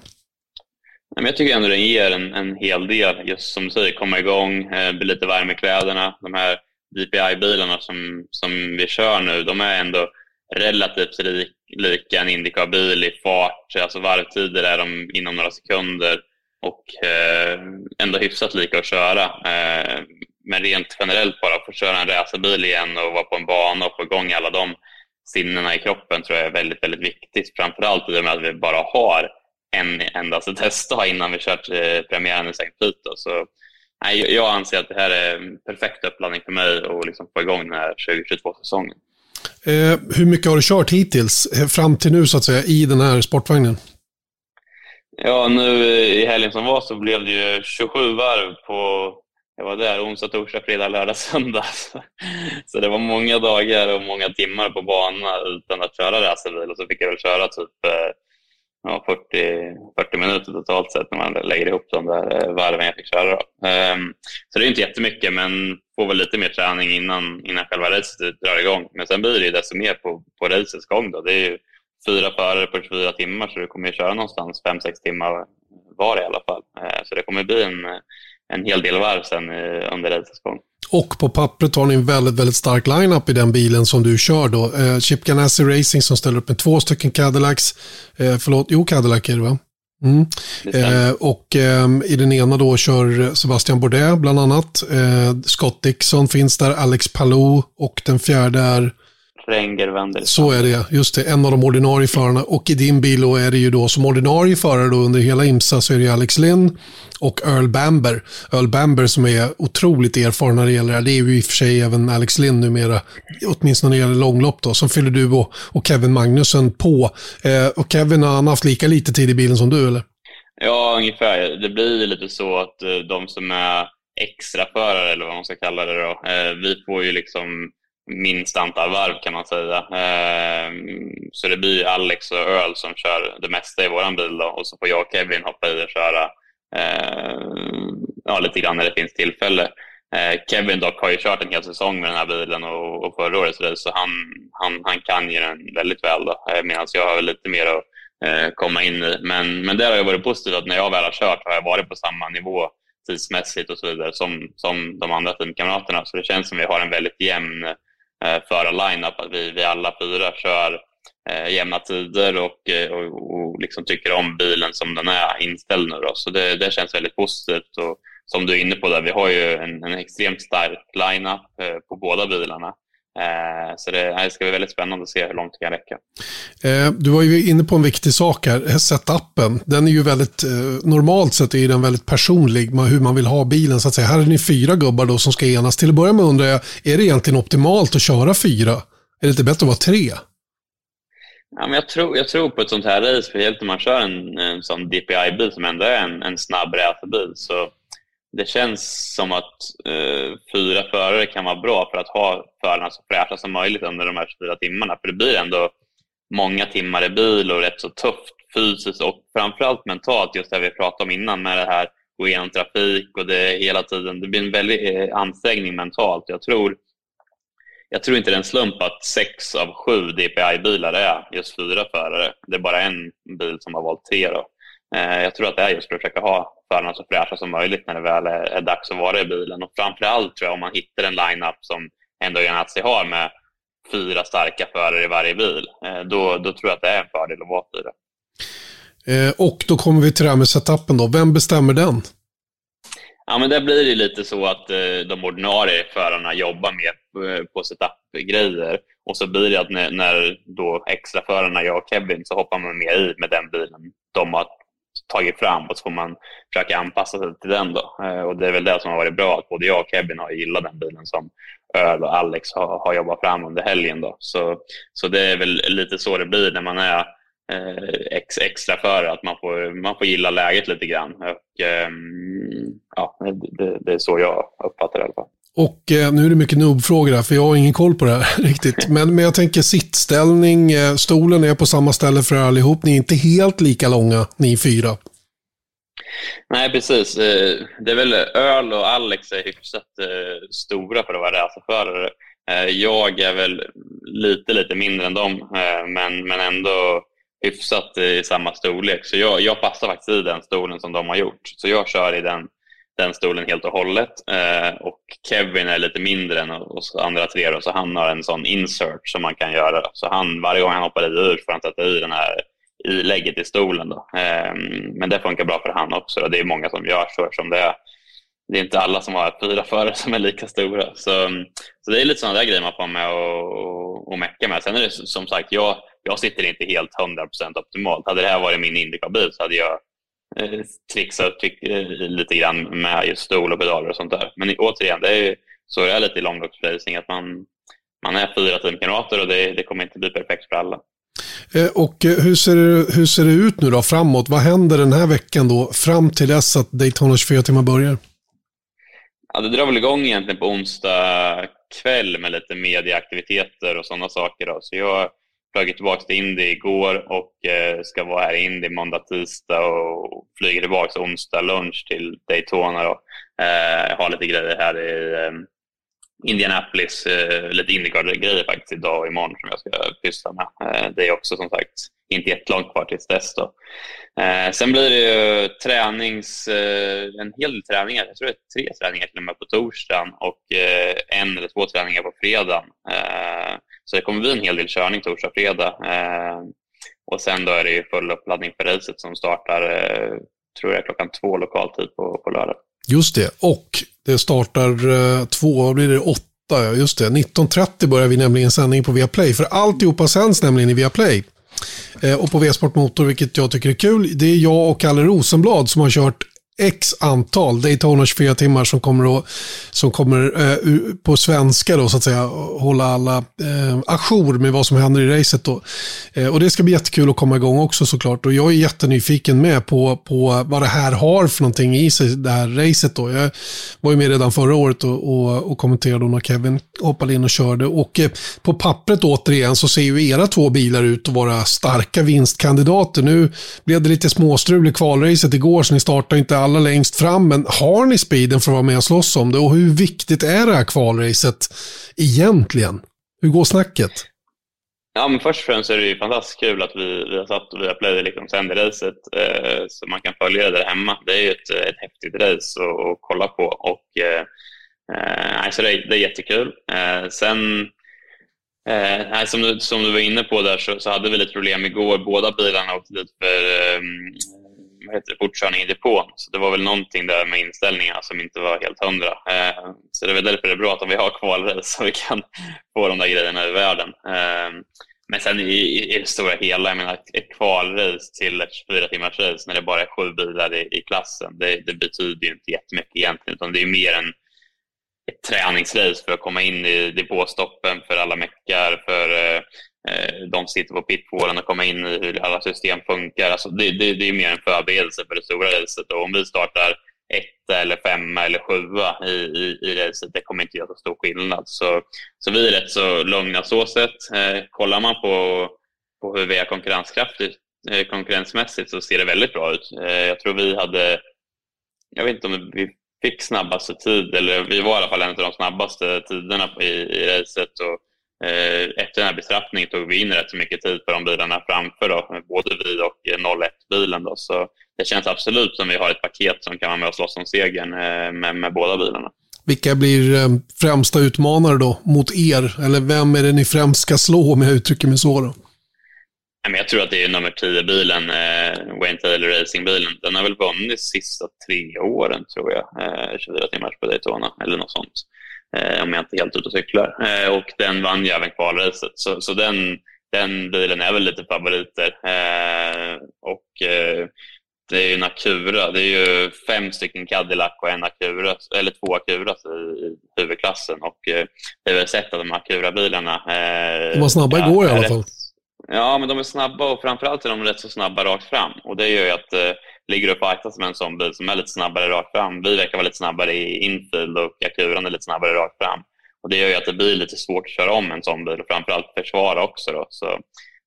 Speaker 4: Jag tycker ändå den ger en, en hel del, just som du säger, komma igång, eh, bli lite varm i kläderna. De här DPI-bilarna som, som vi kör nu, de är ändå relativt lik, lika en Indycar-bil i fart. Alltså varvtider är de inom några sekunder och eh, ändå hyfsat lika att köra. Eh, men rent generellt bara få köra en racerbil igen och vara på en bana och få igång alla de sinnena i kroppen tror jag är väldigt, väldigt viktigt. Framförallt i och med att vi bara har en endaste testdag innan vi kört eh, premiären i Sankt Peter. Så nej, jag anser att det här är en perfekt uppladdning för mig att liksom få igång den här 2022-säsongen.
Speaker 1: Eh, hur mycket har du kört hittills, eh, fram till nu så att säga, i den här sportvagnen?
Speaker 4: Ja, nu i helgen som var så blev det ju 27 varv på, jag var där onsdag, torsdag, fredag, lördag, söndag. Så det var många dagar och många timmar på bana utan att köra racerbil och så fick jag väl köra typ eh, ja, 40, 40 minuter totalt sett när man lägger ihop de där eh, varven jag fick köra. Um, så det är inte jättemycket, men får väl lite mer träning innan, innan själva racet drar igång. Men sen blir det ju desto mer på, på racets gång. Då. Det är ju fyra förare på 24 timmar, så du kommer ju köra någonstans 5-6 timmar var i alla fall. Uh, så det kommer bli en, en hel del varv sen uh, under racets gång.
Speaker 1: Och på pappret har ni en väldigt, väldigt stark line-up i den bilen som du kör då. Eh, Chip Ganassi Racing som ställer upp med två stycken Cadillacs. Eh, förlåt, jo Cadillac är det va? Mm. Eh, och eh, i den ena då kör Sebastian Bourdais bland annat. Eh, Scott Dixon finns där, Alex Palou och den fjärde är
Speaker 4: Renger vänder.
Speaker 1: Så är det, just det. En av de ordinarie förarna. Och i din bil då är det ju då som ordinarie förare då under hela IMSA så är det Alex Lynn och Earl Bamber. Earl Bamber som är otroligt erfaren när det gäller det. Det är ju i och för sig även Alex Lynn numera, åtminstone när det gäller långlopp då. Som fyller du och, och Kevin Magnussen på. Eh, och Kevin, har han haft lika lite tid i bilen som du eller?
Speaker 4: Ja, ungefär. Det blir lite så att eh, de som är extra förare eller vad man ska kalla det då, eh, vi får ju liksom minst antal varv kan man säga. Eh, så det blir Alex och Earl som kör det mesta i vår bil då, och så får jag och Kevin hoppa i och köra eh, ja, lite grann när det finns tillfälle. Eh, Kevin dock har ju kört en hel säsong med den här bilen och, och förra årets race så han, han, han kan ju den väldigt väl då, eh, medan jag har lite mer att eh, komma in i. Men, men där har jag varit positiv att när jag väl har kört har jag varit på samma nivå tidsmässigt och så vidare som, som de andra teamkamraterna. Så det känns som vi har en väldigt jämn eh, förarline-up, att vi, vi alla fyra kör eh, jämna tider och, eh, och, och liksom tycker om bilen som den är inställd nu. Då. Så det, det känns väldigt positivt. Och som du är inne på, där, vi har ju en, en extremt stark line-up eh, på båda bilarna. Eh, så det, ska bli väldigt spännande att se hur långt det kan räcka.
Speaker 1: Eh, du var ju inne på en viktig sak här, setupen. Den är ju väldigt, eh, normalt sett är den väldigt personlig, hur man vill ha bilen så att säga. Här är ni fyra gubbar då som ska enas. Till att börja med undrar jag, är det egentligen optimalt att köra fyra? Är det inte bättre att vara tre?
Speaker 4: Ja, men jag, tror, jag tror på ett sånt här race, speciellt om man kör en, en sån DPI-bil som ändå är en, en snabb racerbil, så det känns som att eh, fyra förare kan vara bra för att ha förarna så fräscha som möjligt under de här 24 timmarna. För det blir ändå många timmar i bil och rätt så tufft fysiskt och framförallt mentalt, just det vi pratade om innan med det här gå igenom trafik och det hela tiden. Det blir en väldig eh, ansträngning mentalt. Jag tror, jag tror inte det är en slump att sex av sju DPI-bilar är just fyra förare. Det är bara en bil som har valt tre. Då. Eh, jag tror att det är just för att försöka ha förarna så fräscha som möjligt när det väl är, dags att vara i bilen. Och framförallt tror jag om man hittar en line-up som ändå Ganassi har med fyra starka förare i varje bil, eh, då, då tror jag att det är en fördel att vara fyra.
Speaker 1: Eh, och då kommer vi till det här med setupen då. Vem bestämmer den?
Speaker 4: Ja, men där blir det lite så att de ordinarie förarna jobbar mer på, på setup-grejer. Och så blir det att när, när då extraförarna, jag och Kevin, så hoppar man mer i med den bilen de har tagit fram och så får man försöka anpassa sig till den. Då. Eh, och Det är väl det som har varit bra, att både jag och Kevin har gillat den bilen som Öl och Alex har, har jobbat fram under helgen. Då. Så, så det är väl lite så det blir när man är eh, ex, extra för att man får, man får gilla läget lite grann. Och, eh, ja, det, det, är så jag uppfattar det i alla fall.
Speaker 1: Och eh, nu är det mycket nubbfrågor här, för jag har ingen koll på det här riktigt. Men, men jag tänker sittställning, eh, stolen är på samma ställe för allihop. Ni är inte helt lika långa, ni fyra.
Speaker 4: Nej, precis. Eh, det är väl Öl och Alex är hyfsat eh, stora för att vara racerförare. Eh, jag är väl lite, lite mindre än dem, eh, men, men ändå hyfsat i samma storlek. Så jag, jag passar faktiskt i den stolen som de har gjort. Så jag kör i den, den stolen helt och hållet. Eh, och Kevin är lite mindre än oss andra tre, då, så han har en sån insert som man kan göra. Så han, varje gång han hoppar i ur får han sätta i den här i lägget i stolen. Då. Eh, men det funkar bra för han också. Då. Det är många som gör så som det är. Det är inte alla som har fyra förare som är lika stora. Så, så det är lite sådana där grejer man får med och, och mecka med. Sen är det som sagt, jag, jag sitter inte helt 100% optimalt. Hade det här varit min Indycar-bil så hade jag eh, trixat trick, eh, lite grann med just stol och pedaler och sånt där. Men återigen, det är så är det lite i långloppsracing att man, man är fyra teamkamrater och det, det kommer inte bli perfekt för alla.
Speaker 1: Eh, och hur ser, det, hur ser det ut nu då framåt? Vad händer den här veckan då fram till dess att Daytona 24 timmar börjar?
Speaker 4: Ja, det drar väl igång egentligen på onsdag kväll med lite medieaktiviteter och sådana saker. Då. Så jag flög tillbaka till Indy igår och eh, ska vara här i Indy måndag, tisdag och flyger tillbaka onsdag lunch till Daytona. Då. Eh, har lite grejer här i eh, Indianapolis, eh, lite Indycar-grejer faktiskt idag och imorgon som jag ska pyssla med. Eh, det är också som sagt inte jättelångt kvar tills dess. Då. Eh, sen blir det ju tränings, eh, en hel del träningar. Jag tror det är tre träningar till och med på torsdagen och eh, en eller två träningar på fredagen. Eh, så det kommer bli en hel del körning torsdag fredag. fredag. och sen då är det ju full uppladdning för racet som startar, eh, tror jag, klockan två lokal tid på, på lördag.
Speaker 1: Just det, och det startar eh, två, vad blir det, åtta, Ja, just det. 19.30 börjar vi nämligen sändningen på Viaplay. För alltihopa sänds nämligen i Viaplay. Eh, och på V-sport Motor, vilket jag tycker är kul. Det är jag och Kalle Rosenblad som har kört x antal Daytona 24 timmar som kommer, att, som kommer eh, på svenska då så att säga hålla alla eh, ajour med vad som händer i racet. Då. Eh, och det ska bli jättekul att komma igång också såklart. Och jag är jättenyfiken med på, på vad det här har för någonting i sig, det här racet. Då. Jag var ju med redan förra året och, och, och kommenterade när Kevin hoppade in och körde. Och eh, på pappret återigen så ser ju era två bilar ut att vara starka vinstkandidater. Nu blev det lite småstrul i kvalracet igår så ni startar inte alla längst fram, men har ni speeden för att vara med och slåss om det? Och hur viktigt är det här kvalracet egentligen? Hur går snacket?
Speaker 4: Ja, men först och främst är det ju fantastiskt kul att vi, vi har satt och vi har plöjt liksom sänder racet eh, så man kan följa det där hemma. Det är ju ett, ett häftigt race att, att kolla på och eh, eh, så det, är, det är jättekul. Eh, sen eh, som, du, som du var inne på där så, så hade vi lite problem igår. Båda bilarna åkte dit för eh, vad heter det, fortkörning i depån. Så det var väl någonting där med inställningarna som inte var helt hundra. Eh, så det är väl därför det är bra att vi har kvalrace så vi kan få de där grejerna ur världen. Eh, men sen i, i det stora hela, jag menar ett kvalrace till ett 24 timmars race när det bara är sju bilar i, i klassen, det, det betyder ju inte jättemycket egentligen, utan det är mer en ett träningsrace för att komma in i depåstoppen för alla meckar, för eh, Eh, de sitter på pitwallen och kommer in i hur alla system funkar. Alltså det, det, det är mer en förberedelse för det stora racet. Och om vi startar ett eller femma eller sjua i, i, i racet, det kommer inte göra så stor skillnad. Så, så vi är rätt så lugna så sett. Eh, kollar man på, på hur vi är konkurrenskraftigt, eh, konkurrensmässigt så ser det väldigt bra ut. Eh, jag tror vi hade, jag vet inte om vi fick snabbaste tid, eller vi var i alla fall en av de snabbaste tiderna i, i racet. Och, efter den här bestraffningen tog vi in rätt så mycket tid på de bilarna framför, då, både vi och 01-bilen. Då, så det känns absolut som vi har ett paket som kan vara med och slåss om segern eh, med, med båda bilarna.
Speaker 1: Vilka blir eh, främsta utmanare då mot er? Eller vem är det ni främst ska slå om jag uttrycker mig så? Då?
Speaker 4: jag tror att det är nummer 10-bilen, eh, Wayne Taylor Racing-bilen. Den har väl vunnit sista tre åren, tror jag. Eh, 24 timmars på Daytona, eller något sånt. Eh, om jag inte är helt ute och cyklar. Eh, och den vann ju även kvalracet. Så, så den, den bilen är väl lite favoriter. Eh, och det är ju en Acura. Det är ju fem stycken Cadillac och en Acura, eller två Acura i huvudklassen. Och är väl sett att de Acura-bilarna...
Speaker 1: De var snabba igår i alla fall.
Speaker 4: Ja, men de är snabba och framförallt är de rätt så snabba rakt fram. Och det gör ju att ligger du och fightas med en sån bil som är lite snabbare rakt fram. Vi verkar vara lite snabbare i infield och akuran är lite snabbare rakt fram. Och det gör ju att det blir lite svårt att köra om en sån bil och framförallt försvara också. Då. Så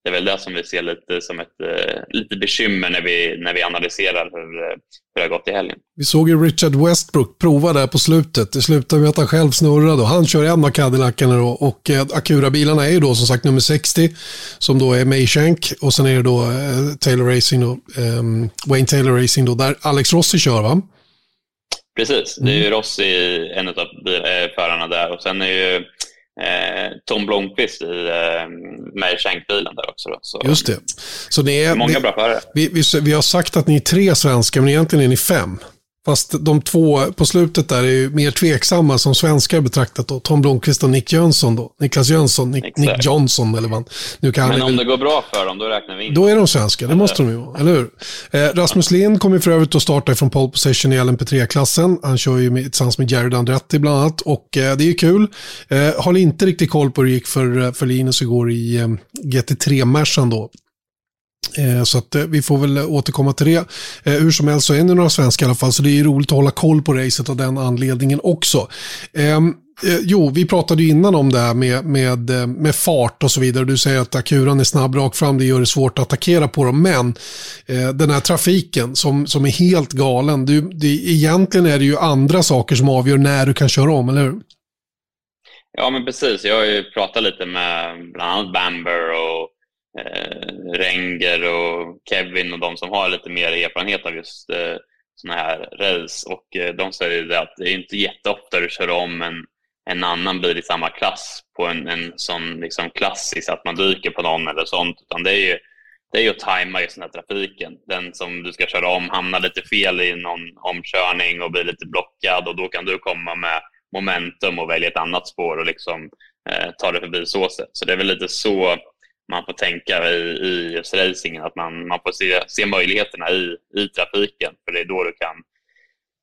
Speaker 4: det är väl det som vi ser lite som ett eh, lite bekymmer när vi, när vi analyserar hur, eh, hur det har gått i helgen.
Speaker 1: Vi såg ju Richard Westbrook prova där på slutet. Det slutade med att han själv snurrade och han kör en av Cadillacen då. Och eh, Acura-bilarna är ju då som sagt nummer 60 som då är Mayshank och sen är det då Taylor Racing då, eh, Wayne Taylor Racing då där Alex Rossi kör va?
Speaker 4: Precis, det är ju mm. Rossi en av förarna där och sen är ju Tom Blomqvist i eh, Meyer där också. Då. Så,
Speaker 1: Just det. Så det är,
Speaker 4: många bra förare.
Speaker 1: Vi, vi, vi, har sagt att ni är tre svenskar, men egentligen är ni fem. Fast de två på slutet där är ju mer tveksamma som svenskar betraktat då. Tom Blomqvist och Nick Jönsson då. Niklas Jönsson, Nick, Nick Johnson eller vad
Speaker 4: nu kan Men om det går bra för dem, då räknar vi in
Speaker 1: Då är de svenska, det måste de ju vara, eller hur? Eh, Rasmus Lind kommer för övrigt att starta från pole position i LMP3-klassen. Han kör ju med, tillsammans med Jared Andretti bland annat och eh, det är kul. Eh, har inte riktigt koll på hur det gick för, eh, för Linus igår i eh, GT3-Mercan då. Eh, så att eh, vi får väl eh, återkomma till det. Hur som helst så är ni några svenskar i alla fall, så det är roligt att hålla koll på racet av den anledningen också. Ehm, jo, vi pratade ju innan om det här med, med, med fart och så vidare. Du säger att akuran är snabb rakt fram, det gör det svårt att attackera på dem. Men den här trafiken som, som är helt galen, du, det, egentligen är det ju andra saker som avgör när du kan köra om, eller hur?
Speaker 4: Ja, men precis. Jag har ju pratat lite med bland annat Bamber och eh, Renger och Kevin och de som har lite mer erfarenhet av just eh, sådana här race. Och eh, de säger det att det är inte jätteofta du kör om en, en annan bil i samma klass på en, en sån liksom klassisk, att man dyker på någon eller sånt. Utan det är ju, det är ju att tajma just den här trafiken. Den som du ska köra om hamnar lite fel i någon omkörning och blir lite blockad och då kan du komma med momentum och välja ett annat spår och liksom eh, ta det förbi så sätt. Så det är väl lite så man får tänka i, i just racingen, att man, man får se, se möjligheterna i, i trafiken, för det är då du kan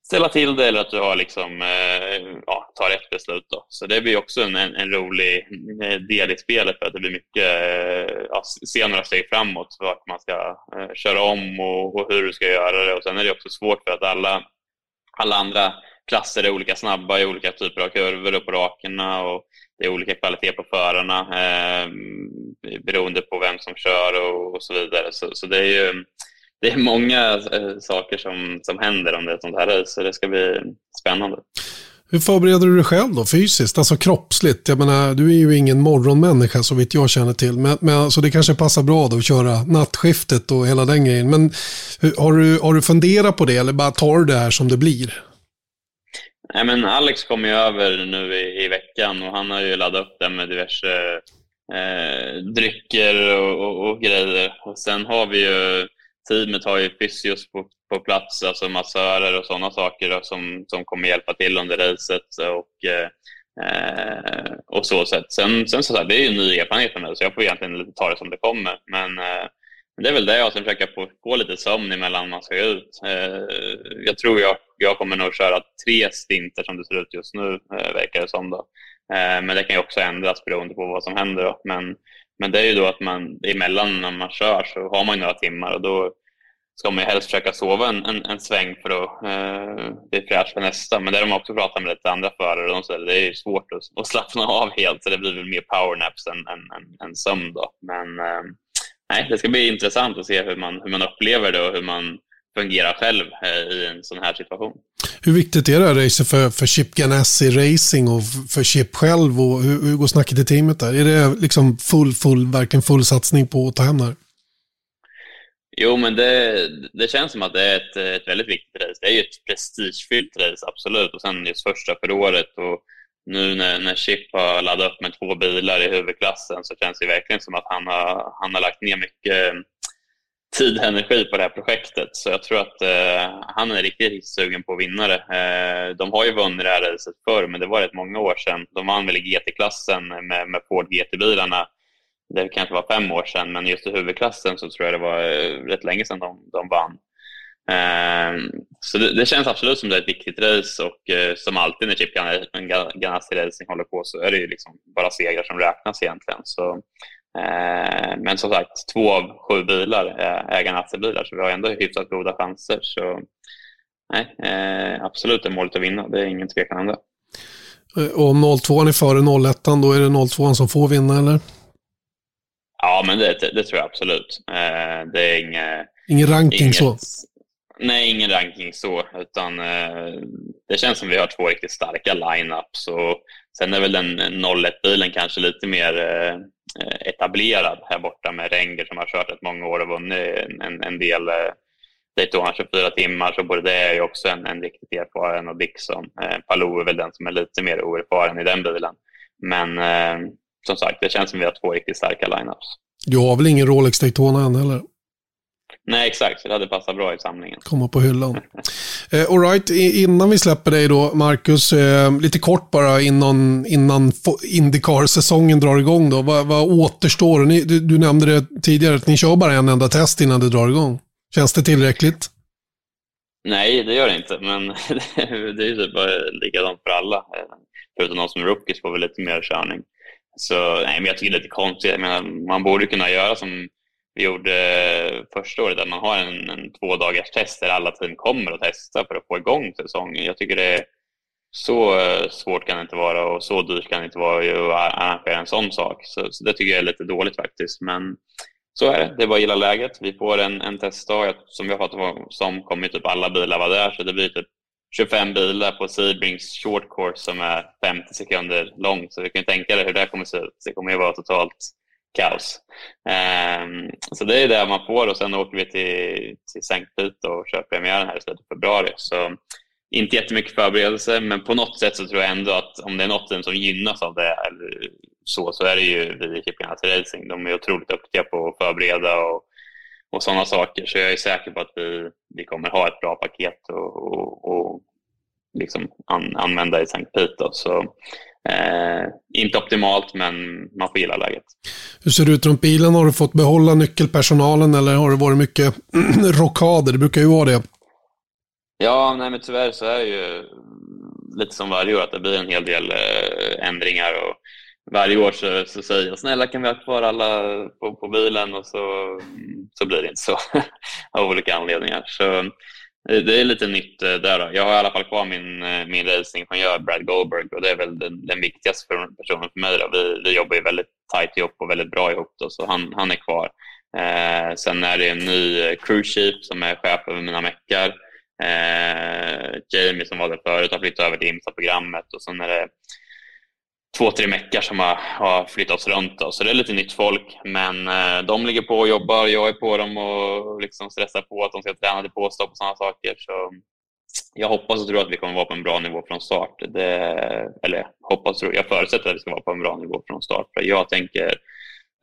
Speaker 4: ställa till det eller att du har liksom, eh, ja, tar rätt beslut. Då. Så det blir också en, en, en, rolig eh, del i spelet för att det blir mycket, eh, ja, se några steg framåt, vart man ska köra om och, och, hur du ska göra det. Och Sen är det också svårt för att alla, alla andra klasser är olika snabba i olika typer av kurvor och på rakerna och det är olika kvalitet på förarna eh, beroende på vem som kör och, och så vidare. Så, så, det är ju det är många eh, saker som, som händer om det är ett sånt här race, så det ska bli spännande.
Speaker 1: Hur förbereder du dig själv då, fysiskt, alltså kroppsligt? Jag menar, du är ju ingen morgonmänniska så vitt jag känner till. Men, men alltså, det kanske passar bra då att köra nattskiftet och hela den grejen. Men har du, har du funderat på det eller bara tar du det här som det blir?
Speaker 4: Nej, men Alex kom ju över nu i, i veckan och han har ju laddat upp den med diverse eh, drycker och, och, och, grejer. Och sen har vi ju, teamet har ju fysios på, på plats, alltså massörer och sådana saker då, som, som kommer hjälpa till under racet. Och, eh, och så sätt. Sen, sen så, det är ju en ny erfarenhet för mig, så jag får egentligen ta det som det kommer. Men eh, det är väl det Och sen försöka få, lite sömn emellan man ska ut. Eh, jag tror jag, jag kommer nog köra tre stinter som det ser ut just nu, eh, verkar det som. Då. Eh, men det kan ju också ändras beroende på vad som händer. Då. Men, men det är ju då att man emellan när man kör så har man några timmar och då ska man ju helst försöka sova en, en, en sväng för att eh, bli fräsch för nästa. Men det har man också pratat med lite andra förare och de säger det är svårt att, att slappna av helt så det blir väl mer powernaps än, än, än, än sömn. Då. Men eh, nej, det ska bli intressant att se hur man, hur man upplever det och hur man fungerar själv eh, i en sån här situation.
Speaker 1: Hur viktigt är det här racet för, för Chip Ganassi Racing och för Chip själv? Och hur, hur går snacket i teamet där? Är det liksom full, full, verkligen full satsning på att ta hem det här?
Speaker 4: Jo, men det, det känns som att det är ett, ett väldigt viktigt race. Det är ju ett prestigefyllt race, absolut. Och sen just första för året. Och nu när, när Chip har laddat upp med två bilar i huvudklassen så känns det verkligen som att han har, han har lagt ner mycket eh, tid och energi på det här projektet. Så jag tror att eh, han är riktigt sugen på att vinna det. Eh, de har ju vunnit det här racet förr, men det var rätt många år sedan. De vann väl i GT-klassen med, med Ford GT-bilarna. Det kanske var fem år sedan, men just i huvudklassen så tror jag det var eh, rätt länge sedan de, de vann. Ehm, så det, det, känns absolut som det är ett viktigt race och eh, som alltid när Chip Ganassi Racing håller på så är det ju liksom bara segrar som räknas egentligen. Så, eh, men som sagt, två av sju bilar är Ganassi-bilar så vi har ändå hyfsat goda chanser. Så nej, eh, absolut är målet att vinna, det är ingen tvekan om det.
Speaker 1: Och om 02 är före 01 då är det 02 som får vinna eller?
Speaker 4: Ja, men det, det, det tror jag absolut. det är inget,
Speaker 1: Ingen ranking inget, så?
Speaker 4: Nej, ingen ranking så, utan eh, det känns som vi har två riktigt starka lineups. Och sen är väl den 01-bilen kanske lite mer eh, etablerad här borta med Renger som har kört ett många år och vunnit en, en del eh, Daytona 24 timmar, så både det är ju också en, en riktigt erfaren och Dixon. Eh, Palou är väl den som är lite mer oerfaren i den bilen. Men eh, som sagt, det känns som vi har två riktigt starka lineups.
Speaker 1: Du har väl ingen Rolex Daytona än heller?
Speaker 4: Nej, exakt. Det hade passat bra i samlingen.
Speaker 1: Komma på hyllan. eh, all right. innan vi släpper dig då, Marcus, eh, lite kort bara innan, innan Indycar-säsongen drar igång då. Vad, vad återstår? Ni, du, du, nämnde det tidigare, att ni kör bara en enda test innan det drar igång. Känns det tillräckligt?
Speaker 4: Nej, det gör det inte, men det är ju typ bara likadant för alla. Förutom de som är rookies får vi lite mer körning. Så nej, men jag tycker det är lite konstigt. Jag menar, man borde kunna göra som vi gjorde eh, första året, att man har en, en två dagars test där alla team kommer och testa för att få igång säsongen. Jag tycker det är så eh, svårt kan det inte vara och så dyrt kan det inte vara att arrangera en sån sak. Så, så, det tycker jag är lite dåligt faktiskt. Men så är det. Det är bara att gilla läget. Vi får en, en testdag som vi har fått som kommer typ alla bilar vara där. Så det blir typ 25 bilar på Sebrings short course som är 50 sekunder lång. Så du kan tänka dig hur det kommer se ut. Det kommer ju vara totalt kaos. Um, så det är det man får och sen åker vi till, till Sankt Pete och kör premiären här i slutet av februari. Så inte jättemycket förberedelse, men på något sätt så tror jag ändå att om det är något som gynnas av det eller så, så är det ju vi i Kipkanati Racing. De är otroligt duktiga på att förbereda och, och sådana saker. Så jag är säker på att vi, vi kommer ha ett bra paket och, och, och liksom an, använda i Sankt Pete. Så Eh, inte optimalt, men man får gilla läget.
Speaker 1: Hur ser det ut runt bilen? Har du fått behålla nyckelpersonalen eller har det varit mycket rockader? Det brukar ju vara det.
Speaker 4: Ja, nej, men tyvärr så är det ju lite som varje år att det blir en hel del eh, ändringar. Och varje år så, så säger jag snälla kan vi ha kvar alla på, på bilen och så, så blir det inte så av olika anledningar. Så det är lite nytt eh, där. Jag har i alla fall kvar min, eh, min racingingenjör Brad Goldberg och det är väl den, den viktigaste personen för mig. Då. Vi, vi jobbar ju väldigt tajt ihop och väldigt bra ihop, då, så han, han är kvar. Eh, sen är det en ny eh, crew chief som är chef över mina meckar. Eh, Jamie som var där förut har flyttat över till IMSA-programmet och sen är det två, tre meckar som har, har flyttats runt. Då. Så det är lite nytt folk. Men eh, de ligger på och jobbar. Jag är på dem och liksom stressar på att de ska träna till påstopp och sådana saker. Så jag hoppas och tror att vi kommer vara på en bra nivå från start. Det, eller hoppas och tror, jag förutsätter att vi ska vara på en bra nivå från start. För jag tänker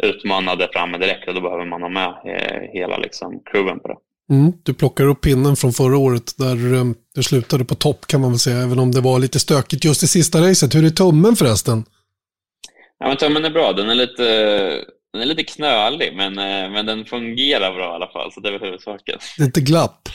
Speaker 4: utmana det framme direkt och då behöver man ha med eh, hela liksom, crewen på det.
Speaker 1: Mm, du plockar upp pinnen från förra året där um, du slutade på topp kan man väl säga, även om det var lite stökigt just i sista racet. Hur är tummen förresten?
Speaker 4: Ja, men tummen är bra. Den är lite, den är lite knölig, men, eh, men den fungerar bra i alla fall, så det är väl huvudsaken.
Speaker 1: Det är inte glapp?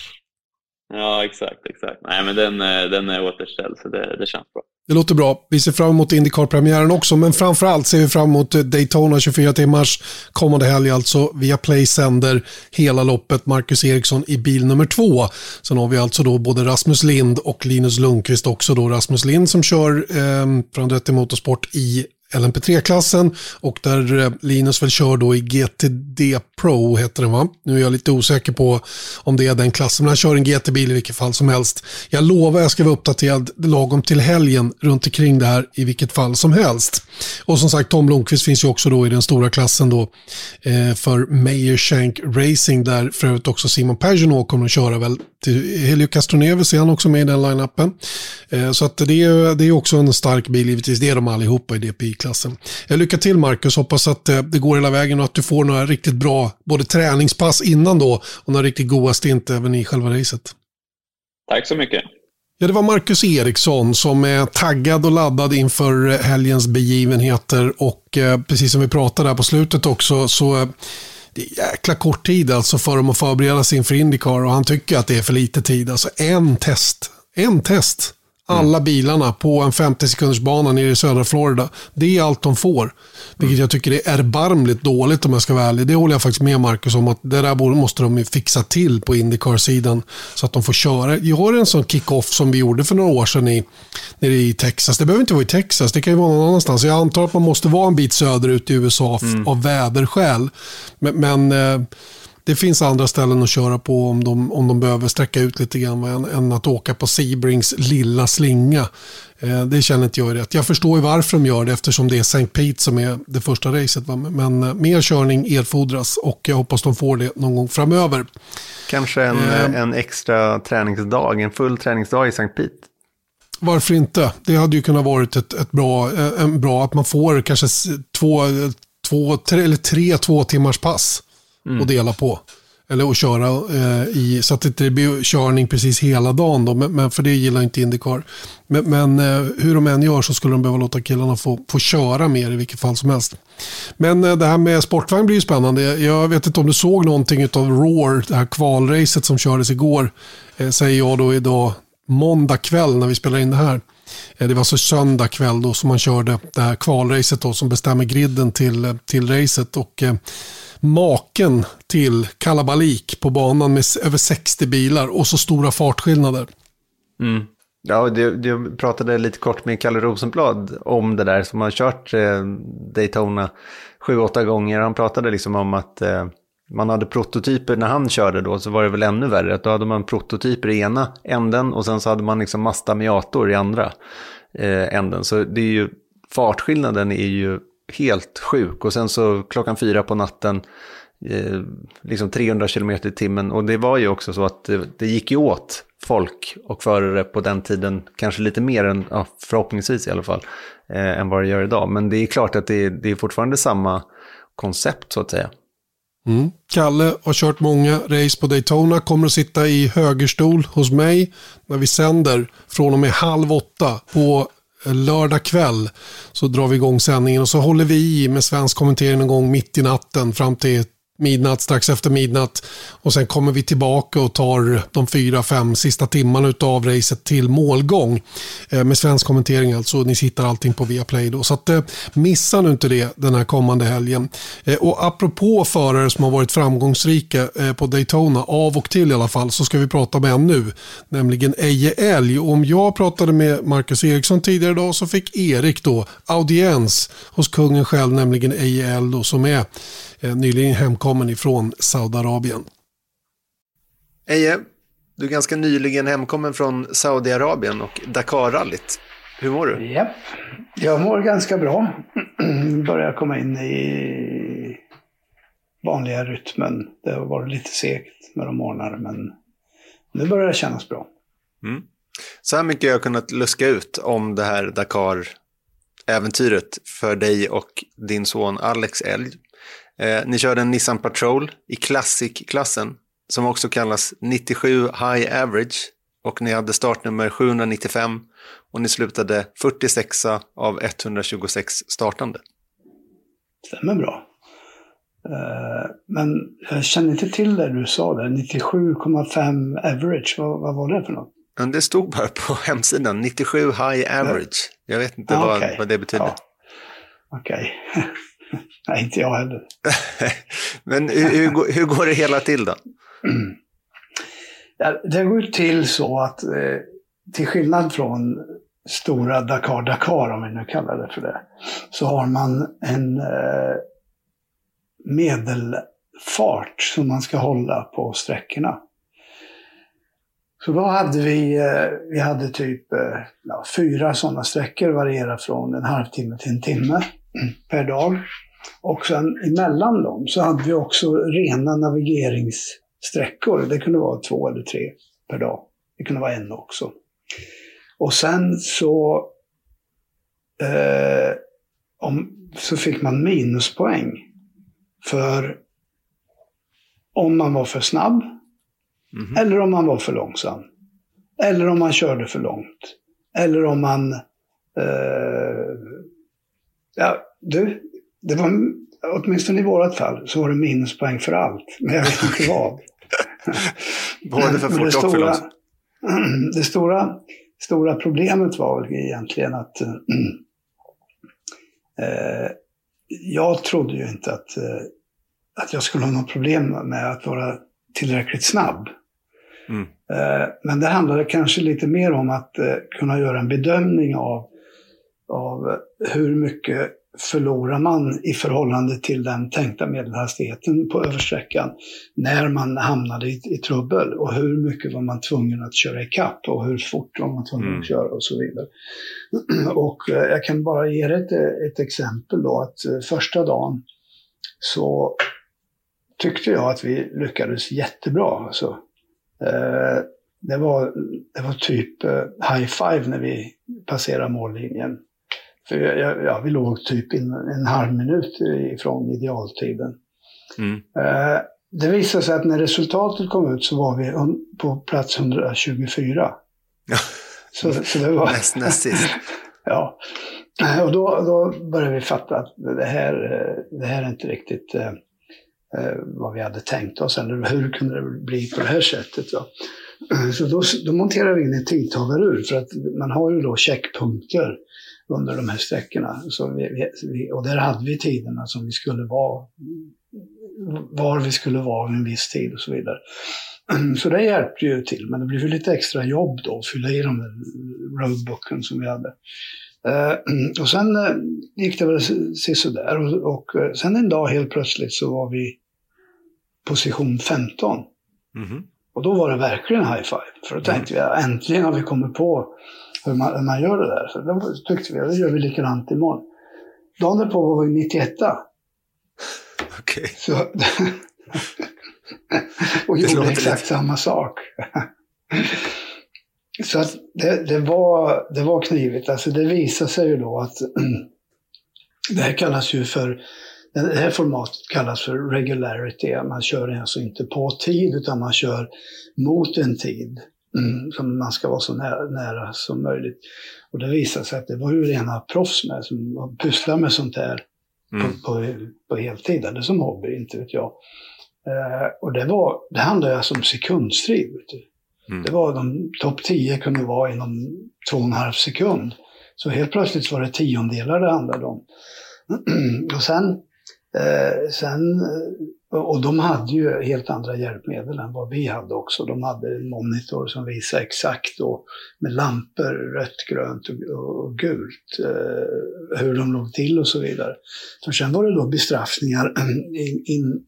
Speaker 4: Ja, exakt. exakt. Nej, men den, eh, den är återställd, så det, det känns bra.
Speaker 1: Det låter bra. Vi ser fram emot Indycar-premiären också, men framförallt ser vi fram emot eh, Daytona 24 timmars kommande helg alltså. Via Play sänder hela loppet. Marcus Eriksson i bil nummer två. Sen har vi alltså då både Rasmus Lind och Linus Lundqvist också då. Rasmus Lind som kör eh, från Rätt Motorsport i LMP3-klassen och där eh, Linus väl kör då i GTD Pro heter den va? Nu är jag lite osäker på om det är den klassen, men han kör en GT-bil i vilket fall som helst. Jag lovar jag ska vara uppdaterad lagom till helgen runt omkring det här i vilket fall som helst. Och som sagt, Tom Blomqvist finns ju också då i den stora klassen då eh, för Meyer Shank Racing där för övrigt också Simon Pagenaud kommer att köra väl Helio Castroneves är han också med i den line-upen. Eh, så att det, är, det är också en stark bil, givetvis. Det är de allihopa i DPI-klassen. Lycka till Marcus, hoppas att det går hela vägen och att du får några riktigt bra både träningspass innan då och några riktigt goda stint även i själva racet.
Speaker 4: Tack så mycket.
Speaker 1: Ja, det var Marcus Eriksson som är taggad och laddad inför helgens begivenheter och eh, precis som vi pratade här på slutet också så eh, det är jäkla kort tid alltså för dem att förbereda sig inför Indycar och han tycker att det är för lite tid. Alltså en test. En test. Alla bilarna på en 50 sekunders bana nere i södra Florida. Det är allt de får. Vilket jag tycker är erbarmligt dåligt om jag ska vara ärlig. Det håller jag faktiskt med Marcus om att det där måste de fixa till på Indycar-sidan. Så att de får köra. Vi har en sån kick-off som vi gjorde för några år sedan i, nere i Texas. Det behöver inte vara i Texas, det kan ju vara någon annanstans. Jag antar att man måste vara en bit söderut i USA mm. av väderskäl. Men, men eh, det finns andra ställen att köra på om de, om de behöver sträcka ut lite grann än, än att åka på Sebrings lilla slinga. Eh, det känner inte jag rätt. Jag förstår ju varför de gör det eftersom det är St. Pete som är det första racet. Va? Men eh, mer körning erfordras och jag hoppas de får det någon gång framöver.
Speaker 2: Kanske en, eh, en extra träningsdag, en full träningsdag i St. Pete.
Speaker 1: Varför inte? Det hade ju kunnat vara ett, ett bra, eh, en bra, att man får kanske två, två tre, eller tre två timmars pass mm. och dela på. Eller att köra eh, i, så att det inte blir körning precis hela dagen. Då, men, men för det gillar inte Indycar. Men, men eh, hur de än gör så skulle de behöva låta killarna få, få köra mer i vilket fall som helst. Men eh, det här med sportvagn blir ju spännande. Jag vet inte om du såg någonting av Roar, det här kvalracet som kördes igår. Eh, säger jag då idag, måndag kväll när vi spelar in det här. Eh, det var alltså söndag kväll då som man körde det här kvalracet då som bestämmer griden till, till racet. Och, eh, maken till kalabalik på banan med över 60 bilar och så stora fartskillnader.
Speaker 2: Mm. Ja, du, du, pratade lite kort med Kalle Rosenblad om det där som har kört eh, Daytona sju, åtta gånger. Han pratade liksom om att eh, man hade prototyper när han körde då, så var det väl ännu värre. Då hade man prototyper i ena änden och sen så hade man liksom Mazda Miator i andra eh, änden. Så det är ju, fartskillnaden är ju helt sjuk. Och sen så klockan fyra på natten, eh, liksom 300 km i timmen. Och det var ju också så att det, det gick ju åt folk och förare på den tiden, kanske lite mer än, ja, förhoppningsvis i alla fall, eh, än vad det gör idag. Men det är klart att det, det är fortfarande samma koncept så att säga.
Speaker 1: Mm. Kalle har kört många race på Daytona, kommer att sitta i högerstol hos mig när vi sänder från och med halv åtta på eh, lördag kväll så drar vi igång sändningen och så håller vi i med svensk kommentering någon gång mitt i natten fram till midnatt, strax efter midnatt. Och sen kommer vi tillbaka och tar de fyra, fem sista timmarna av racet till målgång. Eh, med svensk kommentering alltså. Ni hittar allting på Viaplay då. Så att, eh, missa nu inte det den här kommande helgen. Eh, och apropå förare som har varit framgångsrika eh, på Daytona, av och till i alla fall, så ska vi prata med en nu. Nämligen Eje Elg. Och om jag pratade med Marcus Eriksson tidigare idag så fick Erik då audiens hos kungen själv, nämligen Eje Elg då, som är nyligen hemkommen ifrån Saudiarabien.
Speaker 2: Eje, du är ganska nyligen hemkommen från Saudiarabien och Dakarrallyt. Hur mår du?
Speaker 5: Japp, jag mår ganska bra. Börjar komma in i vanliga rytmen. Det har varit lite segt några månader, men nu börjar det kännas bra.
Speaker 2: Mm. Så här mycket har jag kunnat luska ut om det här Dakar-äventyret för dig och din son Alex Elg. Eh, ni körde en Nissan Patrol i Classic-klassen som också kallas 97 High Average och ni hade startnummer 795 och ni slutade 46 av 126 startande.
Speaker 5: Stämmer bra. Eh, men jag känner inte till det du sa där, 97,5 average, vad, vad, var det för något?
Speaker 2: Det stod bara på hemsidan, 97 high average. Jag vet inte ah, vad, okay. vad det betyder. Ja.
Speaker 5: Okej. Okay. Nej, inte jag heller.
Speaker 2: Men hur, hur, hur, går det hela till då?
Speaker 5: Ja, det går till så att eh, till skillnad från stora Dakar-Dakar, om vi nu kallar det för det, så har man en eh, medelfart som man ska hålla på sträckorna. Så då hade vi, eh, vi hade typ ja, fyra sådana sträckor, varierar från en halvtimme till en timme per dag. Och sen emellan dem så hade vi också rena navigeringssträckor. Det kunde vara två eller tre per dag. Det kunde vara en också. Och sen så, eh, om, så fick man minuspoäng för om man var för snabb
Speaker 2: Mhm.
Speaker 5: eller om man var för långsam. Eller om man körde för långt. Eller om man... Eh, ja, du, det var, åtminstone i vårat fall, så var det minuspoäng för allt. Men jag vet inte vad.
Speaker 2: Både för
Speaker 5: Men det
Speaker 2: fort och för långsamt.
Speaker 5: Det stora, stora problemet var väl egentligen att eh, jag trodde ju inte att, eh, att jag skulle ha något problem med att vara tillräckligt snabb.
Speaker 2: Mm.
Speaker 5: Eh, men det handlade kanske lite mer om att eh, kunna göra en bedömning av, av hur mycket förlorar man i förhållande till den tänkta medelhastigheten på översträckan när man hamnade i, i trubbel och hur mycket var man tvungen att köra ikapp och hur fort var man tvungen
Speaker 2: Mm.
Speaker 5: att köra och så vidare. Och eh, jag kan bara ge er ett, ett exempel då att eh, första dagen så tyckte jag att vi lyckades jättebra. Alltså, eh, det, var, det var typ eh, high five när vi passerade mållinjen. För jag, ja, vi låg typ en, en halv minut ifrån idealtiden.
Speaker 2: Mm.
Speaker 5: Eh, det visade sig att när resultatet kom ut så var vi på plats 124.
Speaker 2: Ja.
Speaker 5: Så, så det var...
Speaker 2: Näst, näst sist.
Speaker 5: Ja, Eh, och då, då började vi fatta att det här, det här är inte riktigt eh, eh, vad vi hade tänkt oss. Eller hur kunde det bli på det här sättet? Då? Så då, då monterade vi in en tidtagarur för att man har ju då checkpunkter under de här sträckorna. Så vi, vi, vi, och där hade vi tiderna som vi skulle vara, var vi skulle vara vid en viss tid och så vidare. Så det hjälpte ju till, men det blev ju lite extra jobb då att fylla i de där roadbooken som vi hade. Eh, och sen eh, gick det väl se sådär och, och eh, sen en dag helt plötsligt så var vi position 15.
Speaker 2: Mhm.
Speaker 5: Och då var det verkligen high five. För då tänkte vi, ja, äntligen har vi kommit på hur man, hur man gör det där. Så då tyckte vi, det gör vi likadant imorgon. Dagen därpå var vi 91
Speaker 2: Okej.
Speaker 5: så Och
Speaker 2: Det
Speaker 5: gjorde exakt
Speaker 2: lite-
Speaker 5: samma sak. Så att det, det, var, det var knivigt. Alltså det visade sig ju då att det här kallas ju för det här formatet kallas för regularity. Man kör alltså inte på tid utan man kör mot en tid. Mm, som man ska vara så nära, nära som möjligt. Och det visade sig att det var ju rena proffs med som pysslar med sånt här
Speaker 2: Mm.
Speaker 5: på, på, på heltid, eller som hobby, inte vet jag. Eh, och det, var, det handlade alltså om sekundstrid.
Speaker 2: Mm.
Speaker 5: Det var de topp 10 kunde vara inom två och en halv sekund. Så helt plötsligt var det tiondelar det handlade om. och sen, eh, sen, eh, och de hade ju helt andra hjälpmedel än vad vi hade också. De hade en monitor som visade exakt då, med lampor, rött, grönt och, och gult, eh, hur de låg till och så vidare. Så sen var det då bestraffningar in, in,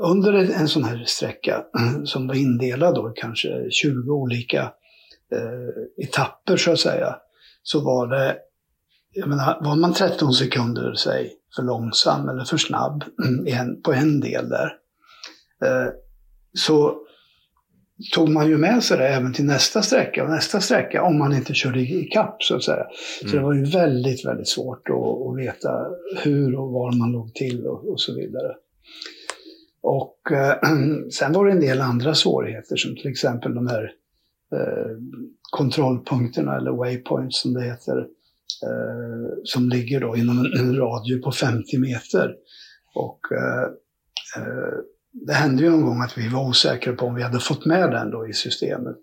Speaker 5: under en sån här sträcka som var indelad då i kanske 20 olika eh, etapper så att säga. Så var det, jag menar, var man 13 sekunder, säg, för långsam eller för snabb på en del där. Eh, så tog man ju med sig det även till nästa sträcka och nästa sträcka om man inte körde i kapp så att säga. Så det
Speaker 2: Mm.
Speaker 5: var ju väldigt, väldigt svårt att, att veta hur och var man låg till och, och så vidare. Och eh, sen var det en del andra svårigheter som till exempel de här eh, kontrollpunkterna eller waypoints som det heter. Eh, som ligger då inom en, radie på 50 meter. Och eh, eh, det hände ju någon gång att vi var osäkra på om vi hade fått med den då i systemet.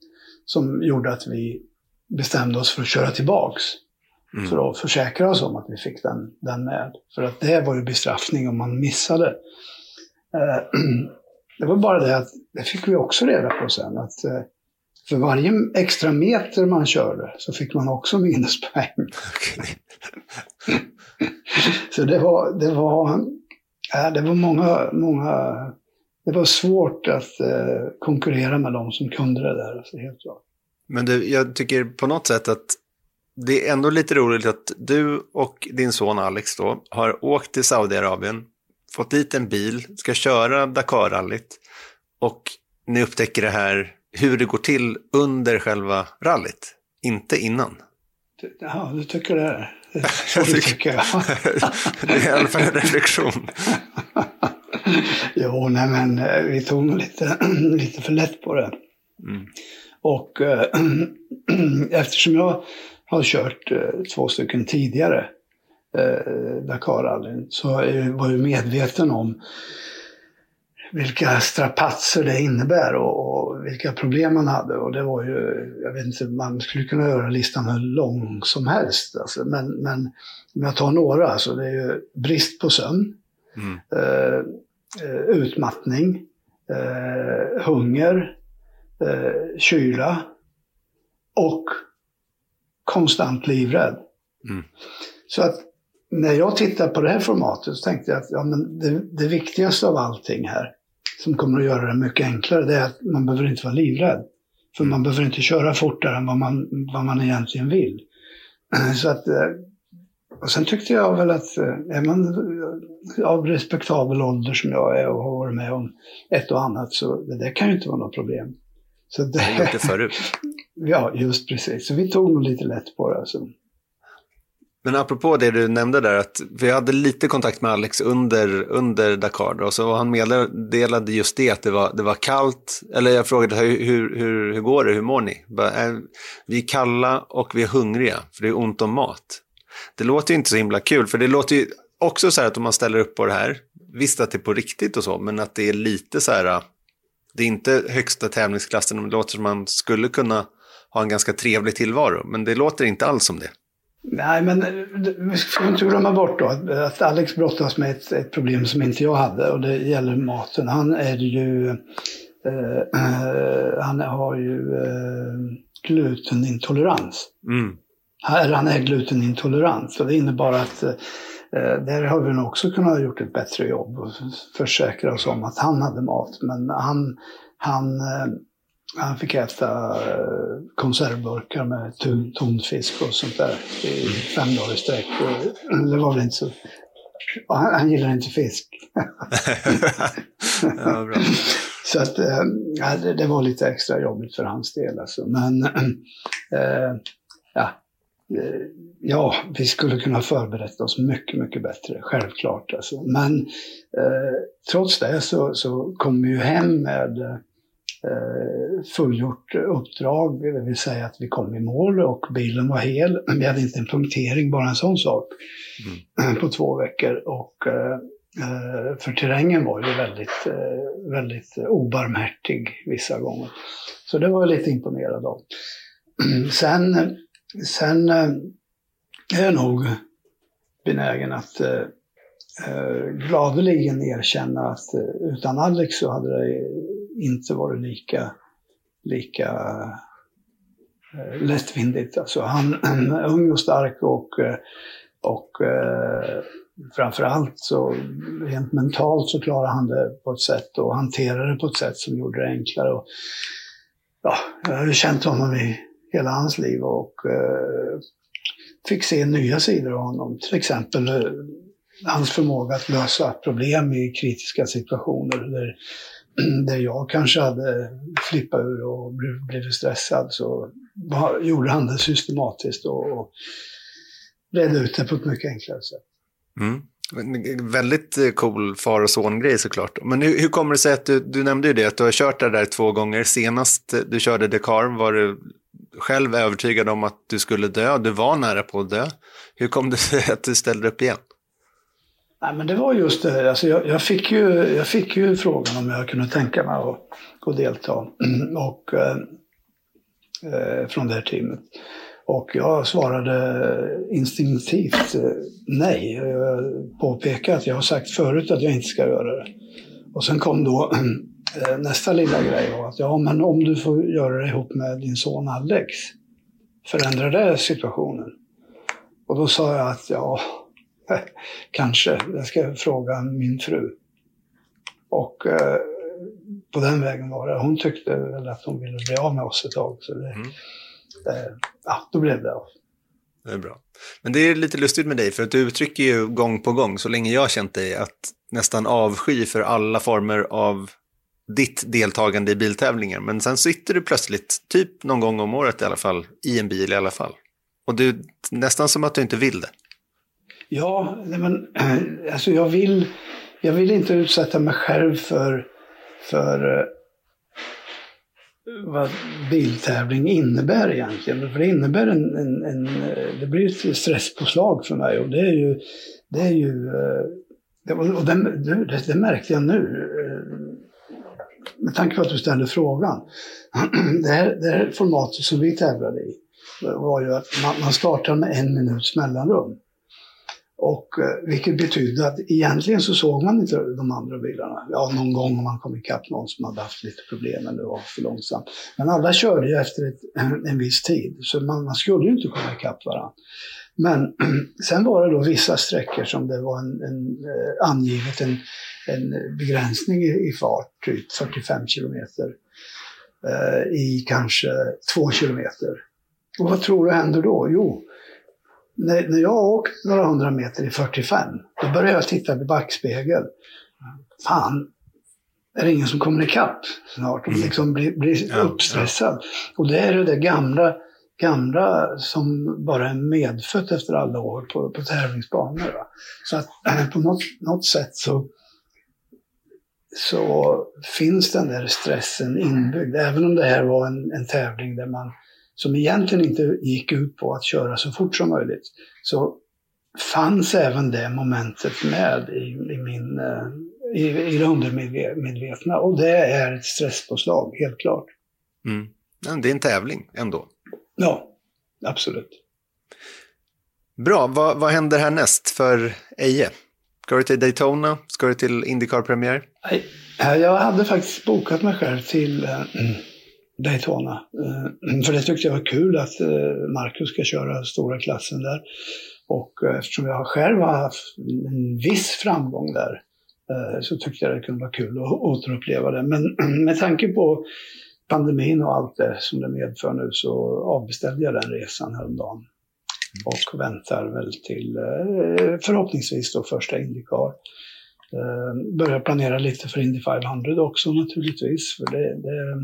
Speaker 5: Som gjorde att vi bestämde oss för att köra tillbaks.
Speaker 2: Mm.
Speaker 5: För att försäkra oss om att vi fick den, den med. För att det var ju bestraffning om man missade. Eh, det var bara det att, det fick vi också reda på sen, att eh, för varje extra meter man körde så fick man också minuspoäng.
Speaker 2: Okej.
Speaker 5: Så det var, det var, ja, det var många, många, det var svårt att eh, konkurrera med de som kunde det där. Alltså, helt klart.
Speaker 2: Men du, jag tycker på något sätt att det är ändå lite roligt att du och din son Alex då har åkt till Saudiarabien, fått dit en bil, ska köra Dakar-rallyt och ni upptäcker det här hur det går till under själva rallyt, inte innan.
Speaker 5: Ja, du tycker det? Så det tycker jag.
Speaker 2: det är i alla fall en reflektion.
Speaker 5: jo, nej men eh, vi tog nog lite, lite för lätt på det. Mm. Och äh, eftersom jag har kört äh, två stycken tidigare äh, Dakarrallyn så var jag medveten om vilka strapatser det innebär och, och, vilka problem man hade. Och det var ju, jag vet inte, man skulle kunna göra listan hur lång som helst. Alltså. Men, men om jag tar några, så det är ju brist på sömn, mm. eh, utmattning, eh, hunger, eh, kyla och konstant livrädd. Mm. Så att när jag tittar på det här formatet så tänkte jag att ja, men det, det viktigaste av allting här, som kommer att göra det mycket enklare, det är att man behöver inte vara livrädd. För man behöver inte köra fortare än vad man, vad man egentligen vill. Så att, eh, och sen tyckte jag väl att eh, är man av respektabel ålder som jag är och har varit med om ett och annat så det där kan ju inte vara något problem.
Speaker 2: Så det, har gjort det förut.
Speaker 5: Ja, just precis. Så vi tog nog lite lätt på det. Alltså.
Speaker 2: Men apropå det du nämnde där, att vi hade lite kontakt med Alex under, under Dakar och så han meddelade just det, att det var, det var kallt. Eller jag frågade hur, hur, hur går det, hur mår ni? Äh, vi är kalla och vi är hungriga, för det är ont om mat. Det låter ju inte så himla kul, för det låter ju också så här att om man ställer upp på det här, visst att det är på riktigt och så, men att det är lite så här, det är inte högsta tävlingsklassen, men det låter som man skulle kunna ha en ganska trevlig tillvaro, men det låter inte alls som det.
Speaker 5: Nej, men vi ska inte glömma bort då att Alex brottas med ett, ett, problem som inte jag hade och det gäller maten. Han är ju, eh, eh, han har ju eh, glutenintolerans. Mm. Han är glutenintolerant och det innebar att eh, där har vi nog också kunnat gjort ett bättre jobb och försäkra oss om att han hade mat. Men han, han eh, han fick äta eh, konservburkar med tonfisk och sånt där i fem dagar i sträck. Det var väl inte så... Han, han gillar inte fisk. ja, bra. Så att, eh, ja, det, det, var lite extra jobbigt för hans del. Alltså. Men äh, ja, ja, vi skulle kunna förberett oss mycket, mycket bättre, självklart. Alltså. Men äh, trots det så, så kom vi ju hem med fullgjort uppdrag, det vill säga att vi kom i mål och bilen var hel. Vi hade inte en punktering, bara en sån sak, mm. på två veckor. Och, eh, eh, för terrängen var ju väldigt, väldigt obarmhärtig vissa gånger. Så det var jag lite imponerad av. Sen, sen är jag nog benägen att gladeligen erkänna att utan Alex så hade det inte varit lika, lika eh, lättvindigt. Alltså han är ung och stark och, eh, och eh, framförallt så rent mentalt så klarade han det på ett sätt och hanterade det på ett sätt som gjorde det enklare. Och, ja, jag har ju känt honom i hela hans liv och eh, fick se nya sidor av honom. Till exempel eh, hans förmåga att lösa problem i kritiska situationer. Där där jag kanske hade flippat ur och blivit stressad så gjorde han det systematiskt och, och redde ut det på ett mycket enklare sätt.
Speaker 2: Mm. Väldigt eh, cool far och son-grej såklart. Men hur, hur, kommer det sig att du, du nämnde ju det, att du har kört det där två gånger. Senast du körde Dakar var du själv övertygad om att du skulle dö. Du var nära på att dö. Hur kom det sig att du ställde upp igen?
Speaker 5: Nej, men det var just det. Alltså jag, jag, fick ju, jag fick ju frågan om jag kunde tänka mig att, att delta och, eh, eh, från det här teamet. Och jag svarade instinktivt eh, nej. Jag påpekade att jag har sagt förut att jag inte ska göra det. Och sen kom då eh, nästa lilla grej att ja, men om du får göra det ihop med din son Alex, förändrar det situationen? Och då sa jag att ja, Kanske. Jag ska fråga min fru. Och eh, på den vägen var det. Hon tyckte väl att hon ville bli av med oss ett tag. Så det, mm. eh, ja, då blev det av.
Speaker 2: Det är bra. Men det är lite lustigt med dig, för att du uttrycker ju gång på gång, så länge jag har känt dig, att nästan avsky för alla former av ditt deltagande i biltävlingar. Men sen sitter du plötsligt, typ någon gång om året i alla fall, i en bil i alla fall. Och du, nästan som att du inte vill det.
Speaker 5: Ja, men alltså jag vill, jag vill inte utsätta mig själv för, för eh, vad biltävling innebär egentligen. För det innebär en, en, en eh, det blir ett stresspåslag för mig och det är ju, det är ju, eh, och det, det, det märkte jag nu. Med tanke på att du ställde frågan. Det här, det här formatet som vi tävlade i var ju att man, man startar med en minuts mellanrum. Och, eh, vilket betydde att egentligen så såg man inte de andra bilarna. Ja, någon gång om man kom ikapp någon som hade haft lite problem eller var för långsam. Men alla körde ju efter ett, en, en viss tid, så man, man skulle ju inte komma ikapp varandra. Men sen var det då vissa sträckor som det var en, en eh, angivet en, en begränsning i, i fart, typ 45 kilometer eh, i kanske 2 kilometer. Och vad tror du händer då? Jo, när, när jag åkt några hundra meter i 45, då börjar jag titta i backspegeln. Fan, är det ingen som kommer ikapp snart? Och liksom blir, blir uppstressad. Och det är det där gamla, gamla som bara är medfött efter alla år på, på tävlingsbanor. Va? Så att på något, något sätt så, så finns den där stressen inbyggd. Även om det här var en, en tävling där man som egentligen inte gick ut på att köra så fort som möjligt, så fanns även det momentet med i, i min, eh, i, i det undermedvetna. Och det är ett stresspåslag, helt klart.
Speaker 2: Mm. Men det är en tävling ändå.
Speaker 5: Ja, absolut.
Speaker 2: Bra, vad, vad händer härnäst för Eje? Ska du till Daytona? Ska du till Indycar-premiär?
Speaker 5: Jag hade faktiskt bokat mig själv till äh, Daytona. Eh, för det tyckte jag var kul att eh, Marcus ska köra stora klassen där. Och eh, eftersom jag själv har haft en viss framgång där så tyckte jag det kunde vara kul att återuppleva det. Men med tanke på pandemin och allt det som det medför nu så avbeställde jag den resan häromdagen. Och väntar väl till förhoppningsvis då första Indycar. Börjar planera lite för Indy 500 också naturligtvis. För det, det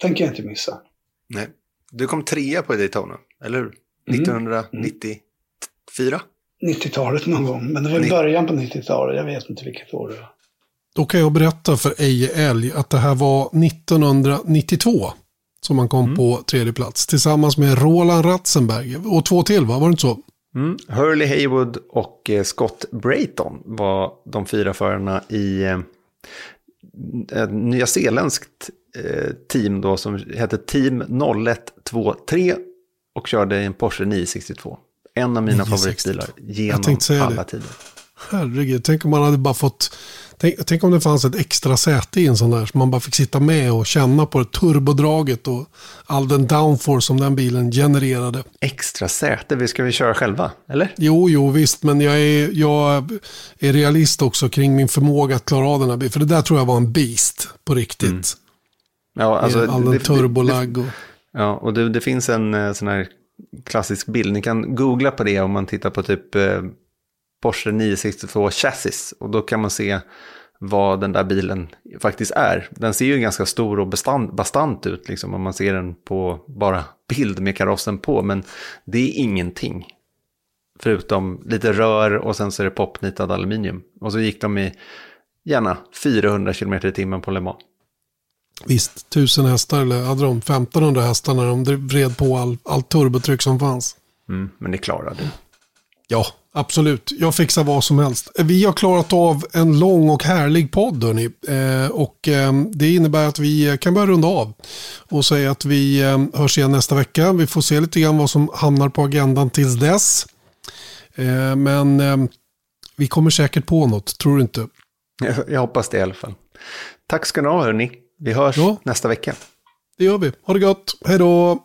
Speaker 5: tänker jag inte missa.
Speaker 2: Nej. Du kom trea på Daytona, eller hur? 1994? Mm.
Speaker 5: 90-talet någon gång, men det var i början på 90-talet. Jag vet inte vilket år det var.
Speaker 1: Då kan jag berätta för Eje Älg att det här var 1992 som man kom mm. på tredje plats tillsammans med Roland Ratzenberg och två till, va? var det inte så?
Speaker 2: Mm. Hurley Haywood och eh, Scott Brayton var de fyra förarna i eh, ett nyzeeländskt team då som hette Team 0123 och körde en Porsche 962. En av mina 962. favoritbilar genom alla det. tider.
Speaker 1: Herregud, tänk om man hade bara fått... Tänk, tänk, om det fanns ett extra säte i en sån där, så man bara fick sitta med och känna på det turbodraget och all den downforce som den bilen genererade.
Speaker 2: Extra säte, vi ska vi köra själva, eller?
Speaker 1: Jo, jo, visst, men jag är, jag är realist också kring min förmåga att klara av den här bilen. För det där tror jag var en beast på riktigt. Mm.
Speaker 2: Ja, alltså,
Speaker 1: all den turbolagg. Och...
Speaker 2: Ja, och det, det, finns en eh, sån här klassisk bild. Ni kan googla på det om man tittar på typ eh, Porsche 962 chassis. Och då kan man se vad den där bilen faktiskt är. Den ser ju ganska stor och bestand, bastant ut liksom, om man ser den på bara bild med karossen på. Men det är ingenting. Förutom lite rör och sen så är det popnitad aluminium. Och så gick de i gärna 400 km i timmen på Le Mans.
Speaker 1: Visst, 1000 hästar eller hade de 1500 hästar när de vred på all, allt turbotryck som fanns.
Speaker 2: Mm, men det klarade du.
Speaker 1: Ja, absolut. Jag fixar vad som helst. Vi har klarat av en lång och härlig podd hörni. Eh, och eh, det innebär att vi kan börja runda av. Och säga att vi eh, hörs igen nästa vecka. Vi får se lite grann vad som hamnar på agendan tills dess. Eh, men eh, vi kommer säkert på något, tror du inte?
Speaker 2: Jag hoppas det i alla fall. Tack ska ni ha hörni. Vi hörs ja. nästa vecka.
Speaker 1: Det gör vi. Ha det gott. Hej då.